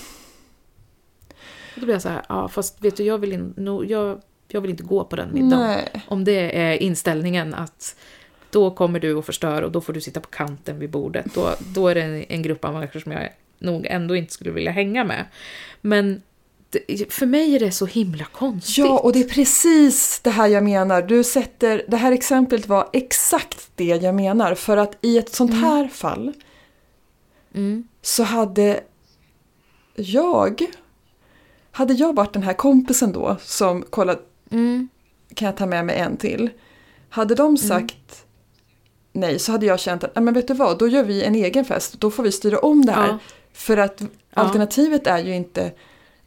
[LAUGHS] då blev jag så här, ja fast vet du, jag vill, in, no, jag, jag vill inte gå på den middagen. Nej. Om det är inställningen att då kommer du och förstör och då får du sitta på kanten vid bordet. Då, då är det en, en grupp av människor som jag nog ändå inte skulle vilja hänga med. Men det, för mig är det så himla konstigt. Ja, och det är precis det här jag menar. Du sätter, det här exemplet var exakt det jag menar. För att i ett sånt här fall Mm. så hade jag, hade jag varit den här kompisen då som kollat, Mm. kan jag ta med mig en till? Hade de sagt nej så hade jag känt att, "Nej, men vet du vad, då gör vi en egen fest. Då får vi styra om det här. Ja. För att alternativet är ju inte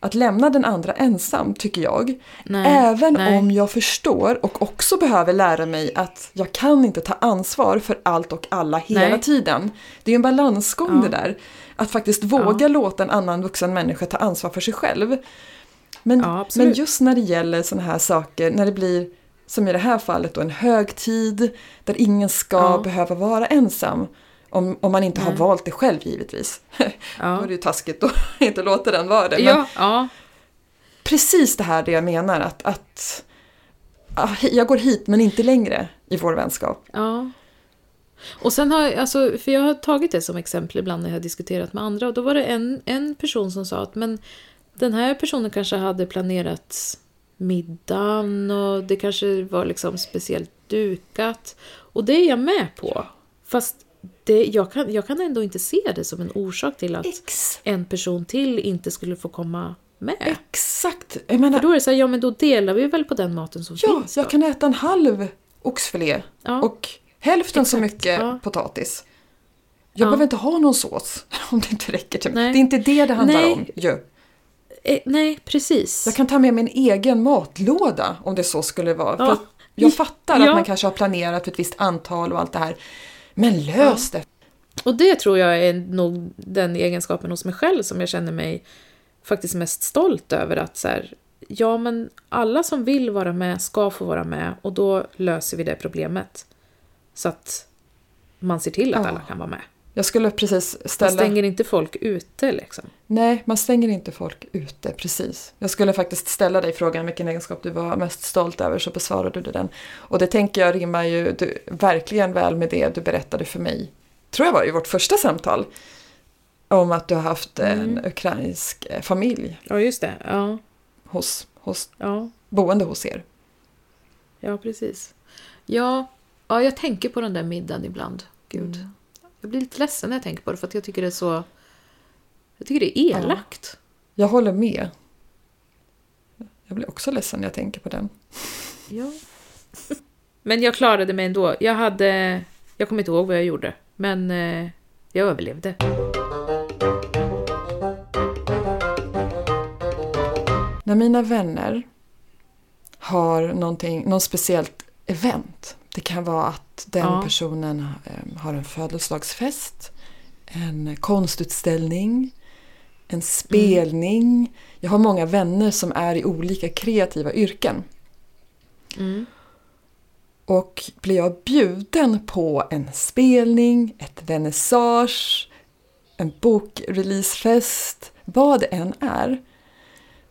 att lämna den andra ensam, tycker jag. Nej, Även nej. om jag förstår och också behöver lära mig att jag kan inte ta ansvar för allt och alla hela Nej. tiden. Det är ju en balansgång Ja. det där. Att faktiskt våga låta en annan vuxen människa ta ansvar för sig själv. Men, Ja, men just när det gäller sådana här saker, när det blir som i det här fallet då en högtid där ingen ska Ja. behöva vara ensam. Om, om man inte har Nej. valt det själv givetvis. [LAUGHS] Då Ja. är det ju taskigt att [LAUGHS] inte låta den vara det. Ja, ja, precis det här det jag menar att, att ah, jag går hit men inte längre i vår vänskap. ja. Och sen har jag, alltså, för jag har tagit det som exempel ibland när jag har diskuterat med andra. Och då var det en, en person som sa att men den här personen kanske hade planerat middagen och det kanske var liksom speciellt dukat. Och det är jag med på. Fast det, jag, kan, jag kan ändå inte se det som en orsak till att Ex, en person till inte skulle få komma med. exakt! Jag menar, För då är det så här, ja men då delar vi väl på den maten som ja, finns. då. jag kan äta en halv oxfilé Ja. och hälften så Exakt, mycket ja. potatis. Jag Ja. behöver inte ha någon sås [LAUGHS] om det inte räcker till mig. Det är inte det det handlar Nej. om ju. Eh, nej, precis. Jag kan ta med min egen matlåda om det så skulle vara. Ja. jag fattar Ja. att man kanske har planerat för ett visst antal och allt det här. Men lös det! Och det tror jag är nog den egenskapen hos mig själv som jag känner mig faktiskt mest stolt över. Att så här, ja men alla som vill vara med ska få vara med och då löser vi det problemet. Så att man ser till att alla kan vara med. Jag skulle precis Man ställa... stänger inte folk ute liksom. Nej, man stänger inte folk ute, precis. Jag skulle faktiskt ställa dig frågan vilken egenskap du var mest stolt över, så besvarade du den. Och det tänker jag rimmar ju du, verkligen väl med det du berättade för mig, tror jag var i vårt första samtal, om att du har haft en Mm. ukrainsk eh, familj Ja, just det. Ja, hos, hos, ja, boende hos er. ja precis. Ja, ja, jag tänker på den där middagen ibland. Gud. Mm. Jag blir lite ledsen när jag tänker på det för att jag tycker det är så... Jag tycker det är elakt. Jag håller med. Jag blir också ledsen när jag tänker på den. Ja. [LAUGHS] Men jag klarade mig ändå. Jag hade... Jag kommer inte ihåg vad jag gjorde. Men eh, jag överlevde. När mina vänner har någon speciellt event. Det kan vara att den Ja. personen eh, har en födelsedagsfest, en konstutställning, en spelning. Jag har många vänner som är i olika kreativa yrken. Mm. Och blir jag bjuden på en spelning, ett vernissage, en bokreleasefest, vad det än är,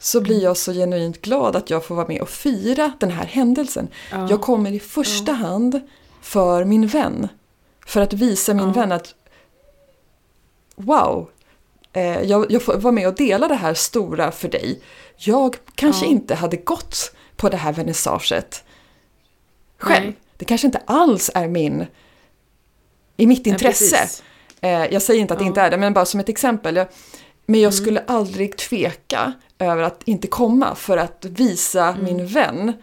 så blir jag så genuint glad att jag får vara med och fira den här händelsen. Ja. Jag kommer i första hand för min vän. För att visa min Ja. vän att wow, eh, jag, jag får vara med och dela det här stora för dig. Jag kanske Ja. inte hade gått på det här vernissaget själv. Nej. Det kanske inte alls är min i mitt intresse. Eh, jag säger inte att det Ja. inte är det, men bara som ett exempel. Jag, men jag Mm. skulle aldrig tveka över att inte komma för att visa Mm. min vän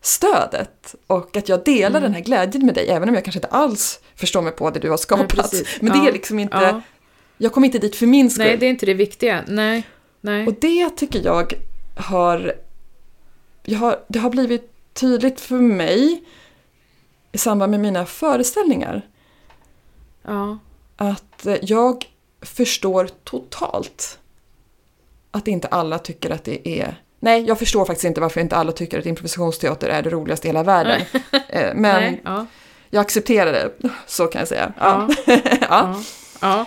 stödet och att jag delar Mm. den här glädjen med dig, även om jag kanske inte alls förstår mig på det du har skapat. precis. [LAUGHS] men det Ja. är liksom inte, Ja. jag kommer inte dit för min skull. Nej, det är inte det viktiga. Nej. Nej. Och det tycker jag har, jag har, det har blivit tydligt för mig i samband med mina föreställningar Ja. att jag förstår totalt att inte alla tycker att det är... Nej, jag förstår faktiskt inte varför inte alla tycker att improvisationsteater är det roligaste i hela världen. [LAUGHS] Eh, Men Nej. Ja. jag accepterar det, så kan jag säga. [LAUGHS] Ja. Ja. ja.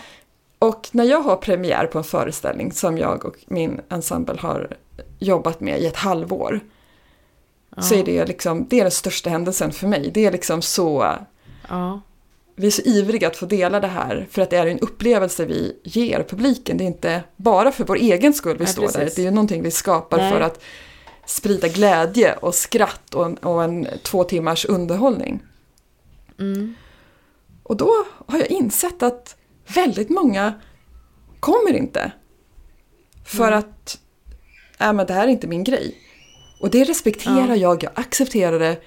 Och när jag har premiär på en föreställning som jag och min ensemble har jobbat med i ett halvår så är det liksom, det är den största händelsen för mig. Det är liksom så. Vi är så ivriga att få dela det här för att det är en upplevelse vi ger publiken. Det är inte bara för vår egen skull vi Nej, står där, precis. det är ju någonting vi skapar Nej. för att sprida glädje och skratt och en, och en två timmars underhållning. Mm. Och då har jag insett att väldigt många kommer inte. För Mm. att äh, men det här är inte min grej. Och det respekterar Ja. jag, jag accepterar det.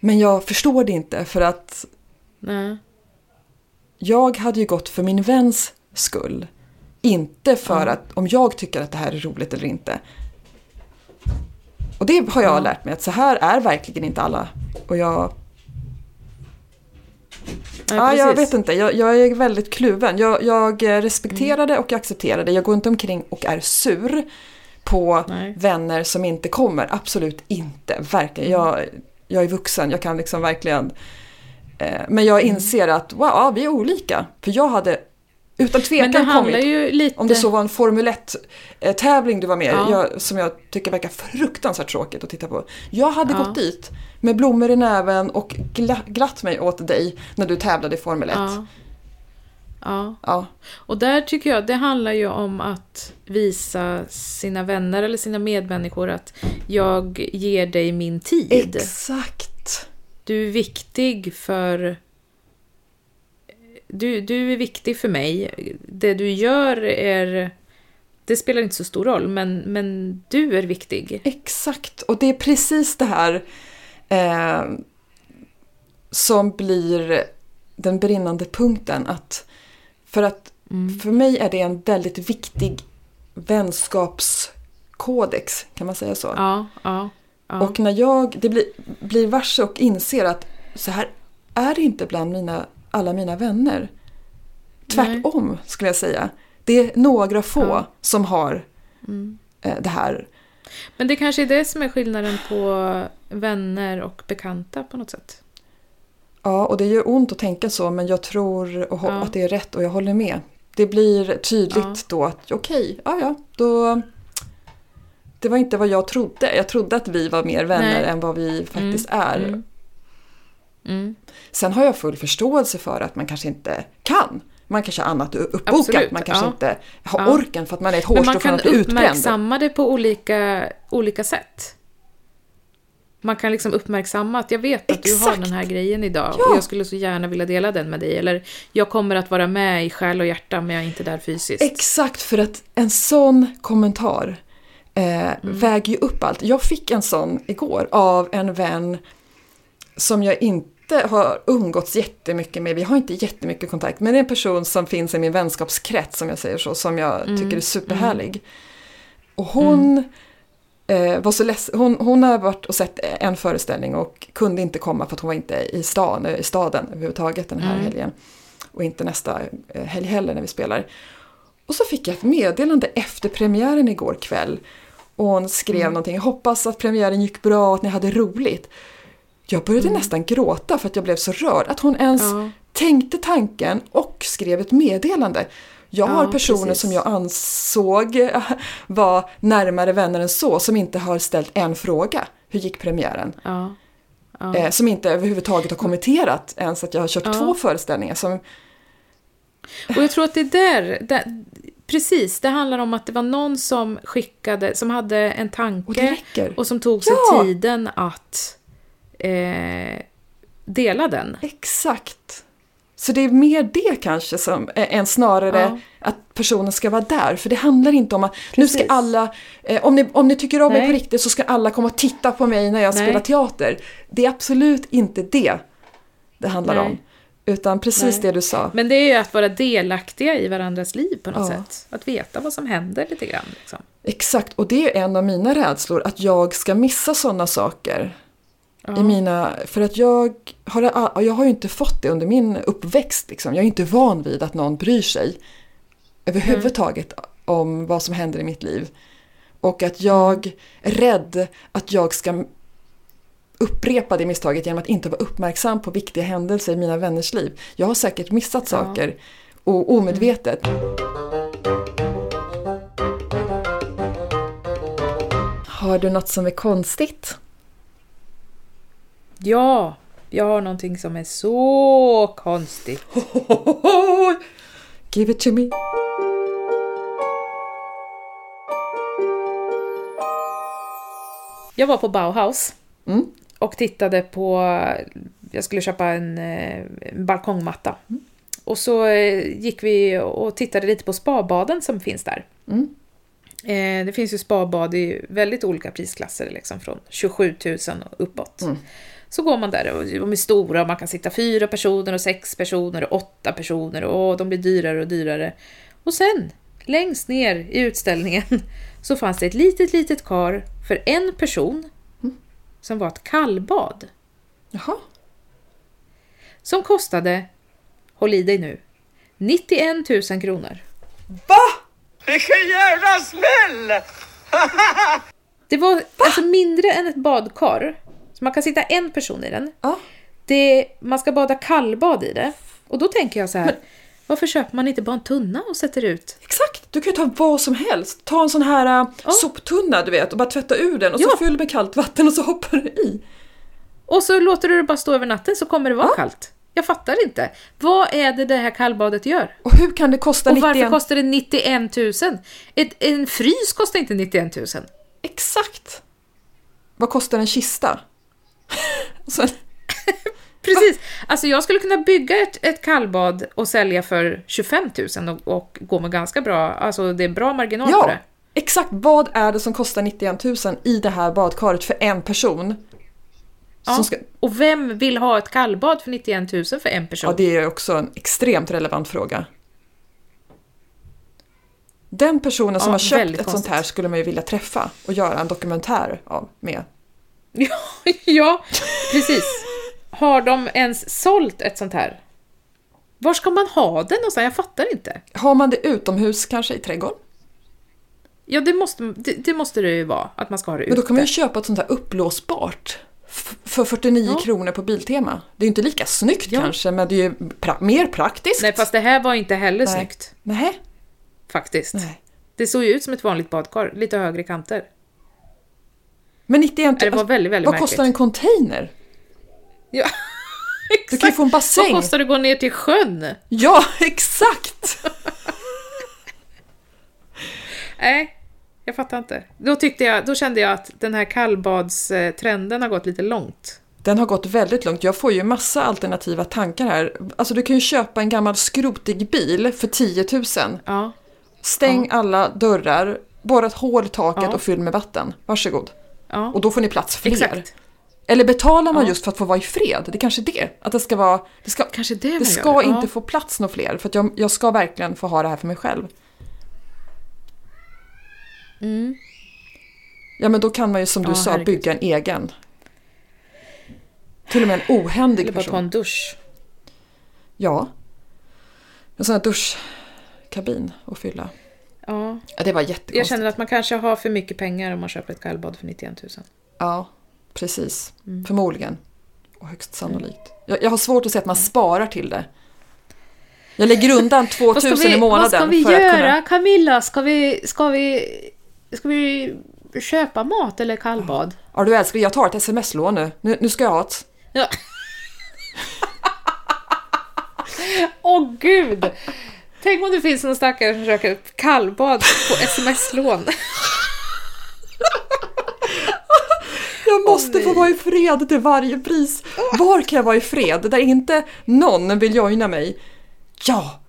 Men jag förstår det inte för att Nej. Jag hade ju gått för min väns skull. Inte för Ja. att om jag tycker att det här är roligt eller inte. Och det har jag Ja. lärt mig att så här är verkligen inte alla. Och jag Nej, Ja, jag vet inte, jag, jag är väldigt kluven. Jag, jag respekterar det och jag accepterar det. Jag går inte omkring och är sur på Nej. vänner som inte kommer. Absolut inte, verkligen. Jag, jag är vuxen, jag kan liksom verkligen men jag inser att wow, ja, vi är olika. För jag hade utan tvekan kommit, lite... om det så var en Formel 1-tävling du var med Ja. jag, som jag tycker verkar fruktansvärt tråkigt att titta på. Jag hade Ja. gått dit med blommor i näven och gla, glatt mig åt dig när du tävlade i Formel 1. Ja. ja. Ja. Och där tycker jag det handlar ju om att visa sina vänner eller sina medmänniskor att jag ger dig min tid. Exakt. Du är viktig för... Du, du är viktig för mig. Det du gör är... Det spelar inte så stor roll, men, men du är viktig. Exakt, och det är precis det här eh, som blir den brinnande punkten. Att för att för mig är det en väldigt viktig vänskapskodex, kan man säga så? Ja, ja, ja. Och när jag det blir, blir varse och inser att så här är det inte bland mina, alla mina vänner. Tvärtom skulle jag säga. Det är några få Ja. Mm. som har eh, det här. Men det kanske är det som är skillnaden på vänner och bekanta på något sätt. Ja, och det gör ont att tänka så men jag tror och Ja. att det är rätt och jag håller med. Det blir tydligt Ja. då att okej, ja ja, då... Det var inte vad jag trodde. Jag trodde att vi var mer vänner Nej. än vad vi faktiskt är. mm. Mm. Sen har jag full förståelse för att man kanske inte kan. Man kanske har annat uppbokat, Absolut, man kanske ja. inte har Ja. orken för att man är ett Men hårstrå man från kan att bli utbränd. uppmärksamma det på olika, olika sätt. Man kan liksom uppmärksamma att jag vet att du har Exakt. den här grejen idag Ja. och jag skulle så gärna vilja dela den med dig. Eller jag kommer att vara med i själ och hjärta men jag är inte där fysiskt. Exakt, för att en sån kommentar eh, Mm. väger ju upp allt. Jag fick en sån igår av en vän som jag inte har umgåtts jättemycket med. Vi har inte jättemycket kontakt, men det är en person som finns i min vänskapskrets, som jag säger så, som jag Mm. tycker är superhärlig. Och hon eh, var så ledsen. Hon, hon har varit och sett en föreställning och kunde inte komma för att hon var inte i, stan, i staden överhuvudtaget den här Mm. helgen. Och inte nästa eh, helg heller när vi spelar. Och så fick jag ett meddelande efter premiären igår kväll. Och hon skrev Mm. någonting, hoppas att premiären gick bra och att ni hade roligt. Jag började Mm. nästan gråta för att jag blev så rörd. Att hon ens Ja. tänkte tanken och skrev ett meddelande. Jag Ja, har personer precis. som jag ansåg [LAUGHS] var närmare vänner än så som inte har ställt en fråga. Hur gick premiären? Ja. Eh, som inte överhuvudtaget har kommenterat ens att jag har kört två föreställningar. Som, Och jag tror att det är där, där, precis, det handlar om att det var någon som skickade, som hade en och tanke räcker. och som tog sig Ja. tiden att eh, dela den. Exakt. Så det är mer det kanske som, eh, än snarare Ja. att personen ska vara där. För det handlar inte om att nu ska Precis. alla, eh, om, ni, om ni tycker om mig Nej. på riktigt så ska alla komma och titta på mig när jag Nej. spelar teater. Det är absolut inte det det handlar Nej. om. Utan precis Nej. det du sa. Men det är ju att vara delaktiga i varandras liv på något Ja. sätt. Att veta vad som händer lite grann. Liksom. Exakt, och det är en av mina rädslor, att jag ska missa sådana saker. Ja. I mina, för att jag har, jag har ju inte fått det under min uppväxt. Liksom. Jag är inte van vid att någon bryr sig överhuvudtaget om vad som händer i mitt liv. Och att jag är rädd att jag ska upprepa det misstaget genom att inte vara uppmärksam på viktiga händelser i mina vänners liv. Jag har säkert missat Ja. saker och omedvetet. Har du något som är konstigt? Ja, jag har någonting som är så konstigt. [LAUGHS] Give it to me. Jag var på Bauhaus Mm. Och tittade på... Jag skulle köpa en, eh, en balkongmatta. Och så eh, gick vi och tittade lite på spabaden som finns där. Mm. Eh, Det finns ju spabad i väldigt olika prisklasser, liksom från 27 000 och uppåt. Mm. Så går man där och de är stora och man kan sitta fyra personer och sex personer och åtta personer och de blir dyrare och dyrare. Och sen, längst ner i utställningen, [LAUGHS] så fanns det ett litet, litet kar för en person som var ett kallbad. Jaha. Som kostade, håll i dig nu, 91 000 kronor. Va? Vilken jävla smäll! [LAUGHS] Det var alltså mindre än ett badkar. Så man kan sitta en person i den. Ja. det, man ska bada kallbad i det. Och då tänker jag så här, varför köper man inte bara en tunna och sätter ut? Exakt! Du kan ju ta vad som helst. Ta en sån här äh, Ja. soptunna du vet och bara tvätta ur den och så Ja. fyll med kallt vatten och så hoppar du i. Och så låter du det bara stå över natten så kommer det vara kallt. Jag fattar inte. Vad är det det här kallbadet gör? Och hur kan det kosta Och 91 varför kostar det 91 000? Ett, en frys kostar inte 91 000. Exakt! Vad kostar en kista? [LAUGHS] Precis. Alltså jag skulle kunna bygga ett, ett kallbad och sälja för 25 000 och, och gå med ganska bra, alltså det är bra marginal på ja! det. Exakt vad är det som kostar 91 000 i det här badkaret för en person? Ja. Ska, Och vem vill ha ett kallbad för 91 000 för en person? ja, det är också en extremt relevant fråga. Den personen som Ja, har köpt ett sånt konstigt. här skulle man ju vilja träffa och göra en dokumentär av med. [LAUGHS] Ja, ja, precis. Har de ens sålt ett sånt här? Var ska man ha den någonstans? Jag fattar inte. Har man det utomhus kanske i trädgården? Ja, det måste det, det, måste det ju vara, att man ska ha det Men då ute. kan man ju köpa ett sånt här upplåsbart för 49 Ja. kronor på Biltema. Det är ju inte lika snyggt Ja. kanske, men det är ju pra- mer praktiskt. Nej, fast det här var inte heller Nej. snyggt, Nej. faktiskt. Nej. Det såg ju ut som ett vanligt badkar, lite högre kanter. Men 91 Det var väldigt, väldigt Vad märkligt. kostar en container? Ja, [LAUGHS] Du kan ju få en Vad bassäng. kostar det att gå ner till sjön? Ja, [LAUGHS] exakt! [LAUGHS] Nej, jag fattar inte. Då, tyckte jag, då kände jag att den här kallbadstrenden har gått lite långt. Den har gått väldigt långt. Jag får ju massa alternativa tankar här. Alltså du kan ju köpa en gammal skrotig bil för 10 000. Ja, Stäng alla dörrar, borra ett hål i taket Ja. och fyll med vatten. Varsågod. ja. Och då får ni plats fler. exakt. Eller betalar man Ja. just för att få vara i fred? Det är kanske är det. Att det ska vara... Det ska, Kanske det det gör. ska inte ja. få plats några fler. För att jag, jag ska verkligen få ha det här för mig själv. Mm. Ja men då kan man ju som du Ja, sa herregud. bygga en egen. Till och med en ohändig Eller bara person. en dusch. Ja. En sån här duschkabin att fylla. Ja, Ja, det var jag jättekonstigt. känner att man kanske har för mycket pengar om man köper ett kallbad för 91 000. Ja, precis. Mm. Förmodligen. Och högst sannolikt. Jag, jag har svårt att se att man sparar till det. Jag lägger undan [LAUGHS] 2000 i månaden vad ska vi för göra att kunna... Camilla? Ska vi, ska, vi, ska vi köpa mat eller kallbad? Ja du älskling, jag tar ett sms-lån nu. nu. Nu ska jag ha ett. Ja. [LAUGHS] Åh gud! Tänk om det finns någon stackare som försöker kallbad på sms-lån. Jag måste få vara i fred till varje pris. Var kan jag vara i fred? Där inte någon vill joina mig. Ja!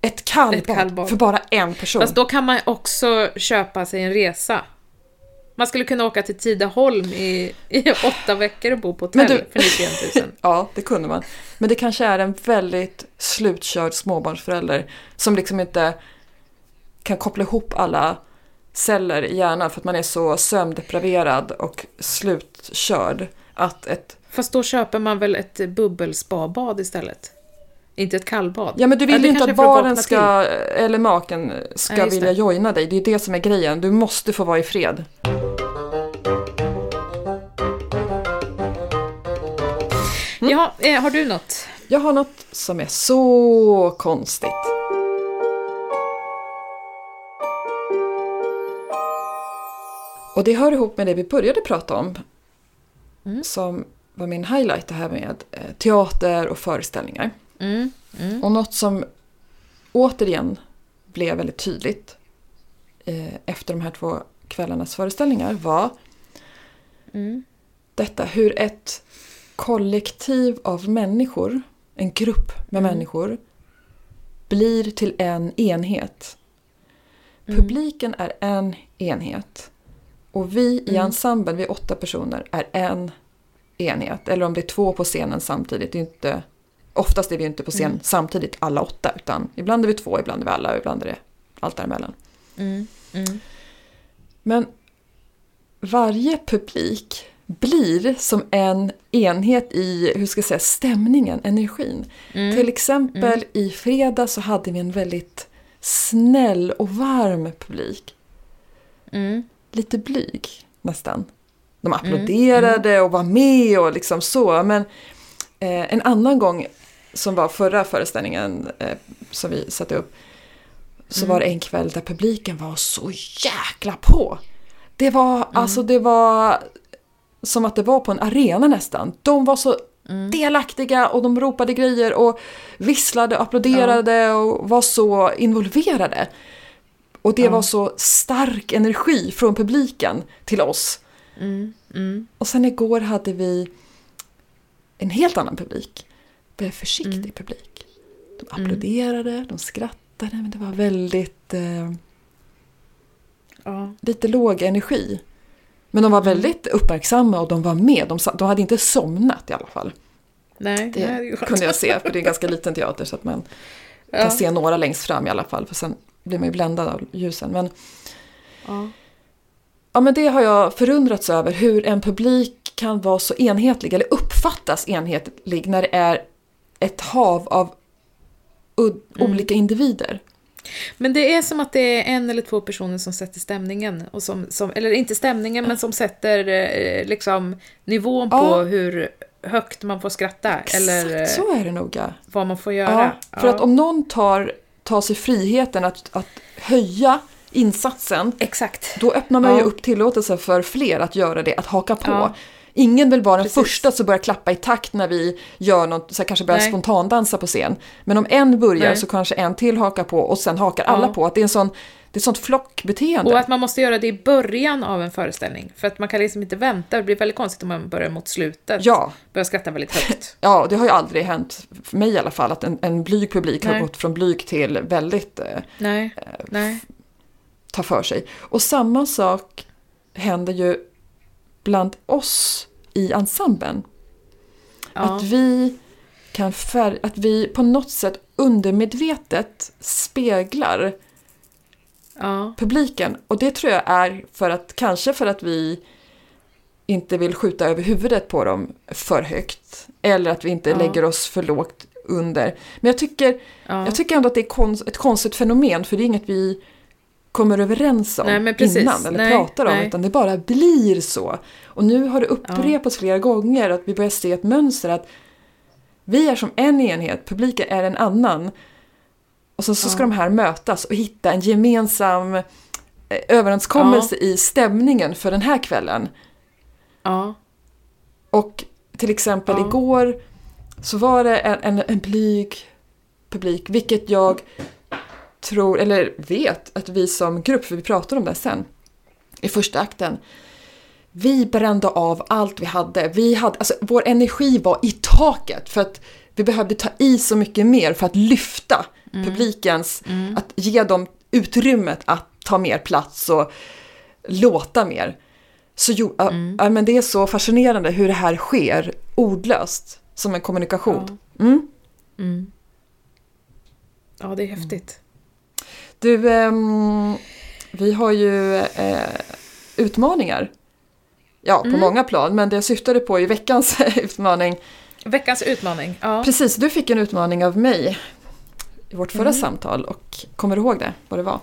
Ett kallbad, för bara en person. Fast då kan man också köpa sig en resa. Man skulle kunna åka till Tidaholm i, i åtta veckor och bo på hotell du- för 91 000. [LAUGHS] Ja, det kunde man. Men det kanske är en väldigt slutkörd småbarnsförälder som liksom inte kan koppla ihop alla celler i hjärnan för att man är så sömndepraverad och slutkörd att ett... Fast då köper man väl ett bubbelspabad istället? Inte ett kallbad? Ja men du vill ju inte att barnen ska, eller maken ska just vilja det. joina dig. Det är det som är grejen. Du måste få vara i fred. till. Ja, eh, har du något? Jag har något som är så konstigt. Och det hör ihop med det vi började prata om. Som var min highlight, det här med eh, teater och föreställningar. Mm, mm, Och något som återigen blev väldigt tydligt eh, efter de här två kvällarnas föreställningar var mm, detta hur ett kollektiv av människor, en grupp med Mm. människor, blir till en enhet. Mm. Publiken är en enhet. Och vi i Mm. ensemblen, vi är åtta personer, är en enhet. Eller om det är två på scenen samtidigt. Det är inte, oftast är vi inte på scen Mm. samtidigt alla åtta. Utan ibland är vi två, ibland är vi alla ibland är det allt däremellan. mm, mm. Men varje publik blir som en enhet i, hur ska jag säga, stämningen, energin. Mm. Till exempel i fredag så hade vi en väldigt snäll och varm publik. Mm. Lite blyg nästan. De applåderade och var med och liksom så. Men Eh, en annan gång som var förra föreställningen eh, som vi satte upp. Så var det en kväll där publiken var så jäkla på. Det var, alltså det var som att det var på en arena nästan. De var så delaktiga och de ropade grejer och visslade, applåderade och var så involverade. Och det var så stark energi från publiken till oss. Och sen igår hade vi en helt annan publik. En försiktig publik. De applåderade, de skrattade, men det var väldigt... Eh, Ja. lite låg energi. Men de var väldigt uppmärksamma och de var med. De, de hade inte somnat i alla fall. Nej, Det, det ju skönt. kunde jag se, för det är en ganska liten teater så att man kan Ja. se några längst fram i alla fall. För sen blir man ju bländad av ljusen. Men, Ja. ja, men det har jag förundrats över, hur en publik kan vara så enhetlig, eller uppfattas enhetlig när det är ett hav av Mm. olika individer. Men det är som att det är en eller två personer som sätter stämningen. Och som, som, eller inte stämningen, men som sätter eh, liksom, nivån på Ja. hur högt man får skratta. Eller Exakt så är det noga. vad man får göra. Ja, för att om någon tar, tar sig friheten att, att höja insatsen, Exakt. då öppnar man ju Ja. upp tillåtelse för fler att göra det, att haka på. Ja. Ingen vill vara den Precis. första som börjar klappa i takt när vi gör något, så här, kanske börjar Nej. spontandansa på scen. Men om en börjar Nej. så kanske en till hakar på och sen hakar alla Ja. på. Att det är en sån, det är sånt flockbeteende. Och att man måste göra det i början av en föreställning. För att man kan liksom inte vänta. Det blir väldigt konstigt om man börjar mot slutet. Ja, Börjar skratta väldigt högt. [LAUGHS] ja, det har ju aldrig hänt, för mig i alla fall, att en, en blyg publik har Nej. gått från blyg till väldigt eh, Nej, nej. ta för sig. Och samma sak händer ju bland oss i ensemblen. Ja. Att vi kan fär- att vi på något sätt undermedvetet speglar ja. publiken. Och det tror jag är för att, kanske för att vi inte vill skjuta över huvudet på dem för högt. Eller att vi inte Ja. lägger oss för lågt under. Men jag tycker, ja. jag tycker ändå att det är konst, ett konstigt fenomen för det är inget vi kommer överens om Nej, innan eller Nej, pratar om nej. utan det bara blir så. Och nu har det upprepats flera gånger att vi börjar se ett mönster att vi är som en enhet, publiken är en annan. Och så, så ska Ja. de här mötas och hitta en gemensam eh, överenskommelse i stämningen för den här kvällen. ja. Och till exempel Ja. igår så var det en, en, en blyg publik, vilket jag tror, eller vet, att vi som grupp, för vi pratar om det sen, i första akten, vi brände av allt vi hade. Vi hade alltså, vår energi var i taket för att vi behövde ta i så mycket mer för att lyfta publikens, att ge dem utrymmet att ta mer plats och låta mer. Så jo, ja, ja, men det är så fascinerande hur det här sker ordlöst som en kommunikation. Mm. Mm. Ja, det är häftigt. Du, ehm, vi har ju eh, utmaningar. Ja, på många plan, men det jag syftade på i veckans [LAUGHS] utmaning. Veckans utmaning. Ja. Precis, du fick en utmaning av mig i vårt förra samtal och kommer du ihåg det, vad det var?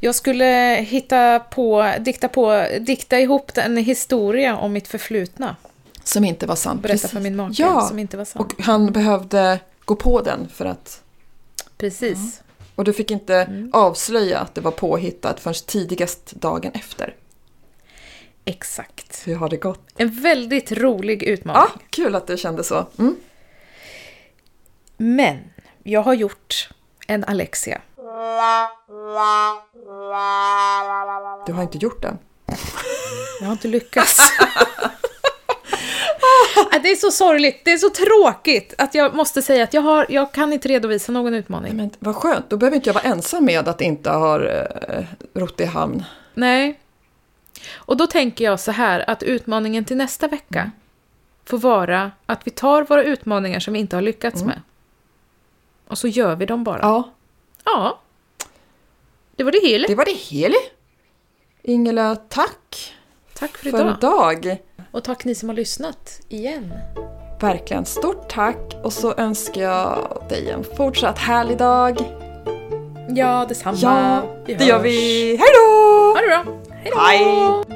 Jag skulle hitta på, dikta på, dikta ihop en historia om mitt förflutna. Som inte var sant. Berätta Precis. för min make Ja, som inte var sant. och han behövde gå på den för att... Precis. Och du fick inte avslöja att det var påhittat förrän tidigast dagen efter. Exakt. Hur har det gått? En väldigt rolig utmaning. Ja, kul att det kändes så. Mm. Men jag har gjort en Alexia. Du har inte gjort det. Jag har inte lyckats. [LAUGHS] Det är så sorgligt, det är så tråkigt att jag måste säga att jag, har, jag kan inte redovisa någon utmaning. Men vad skönt, då behöver inte jag vara ensam med att inte ha eh, rott i hamn. Nej. Och då tänker jag så här att utmaningen till nästa vecka får vara att vi tar våra utmaningar som vi inte har lyckats med. Och så gör vi dem bara. Ja. Ja, Det var det hela. det var det hela. Ingela, tack Tack för för idag. idag. Och tack ni som har lyssnat igen. Verkligen stort tack och så önskar jag dig en fortsatt härlig dag. Ja, detsamma. Ja, det gör vi. Hej då! Ha det bra. Hej då!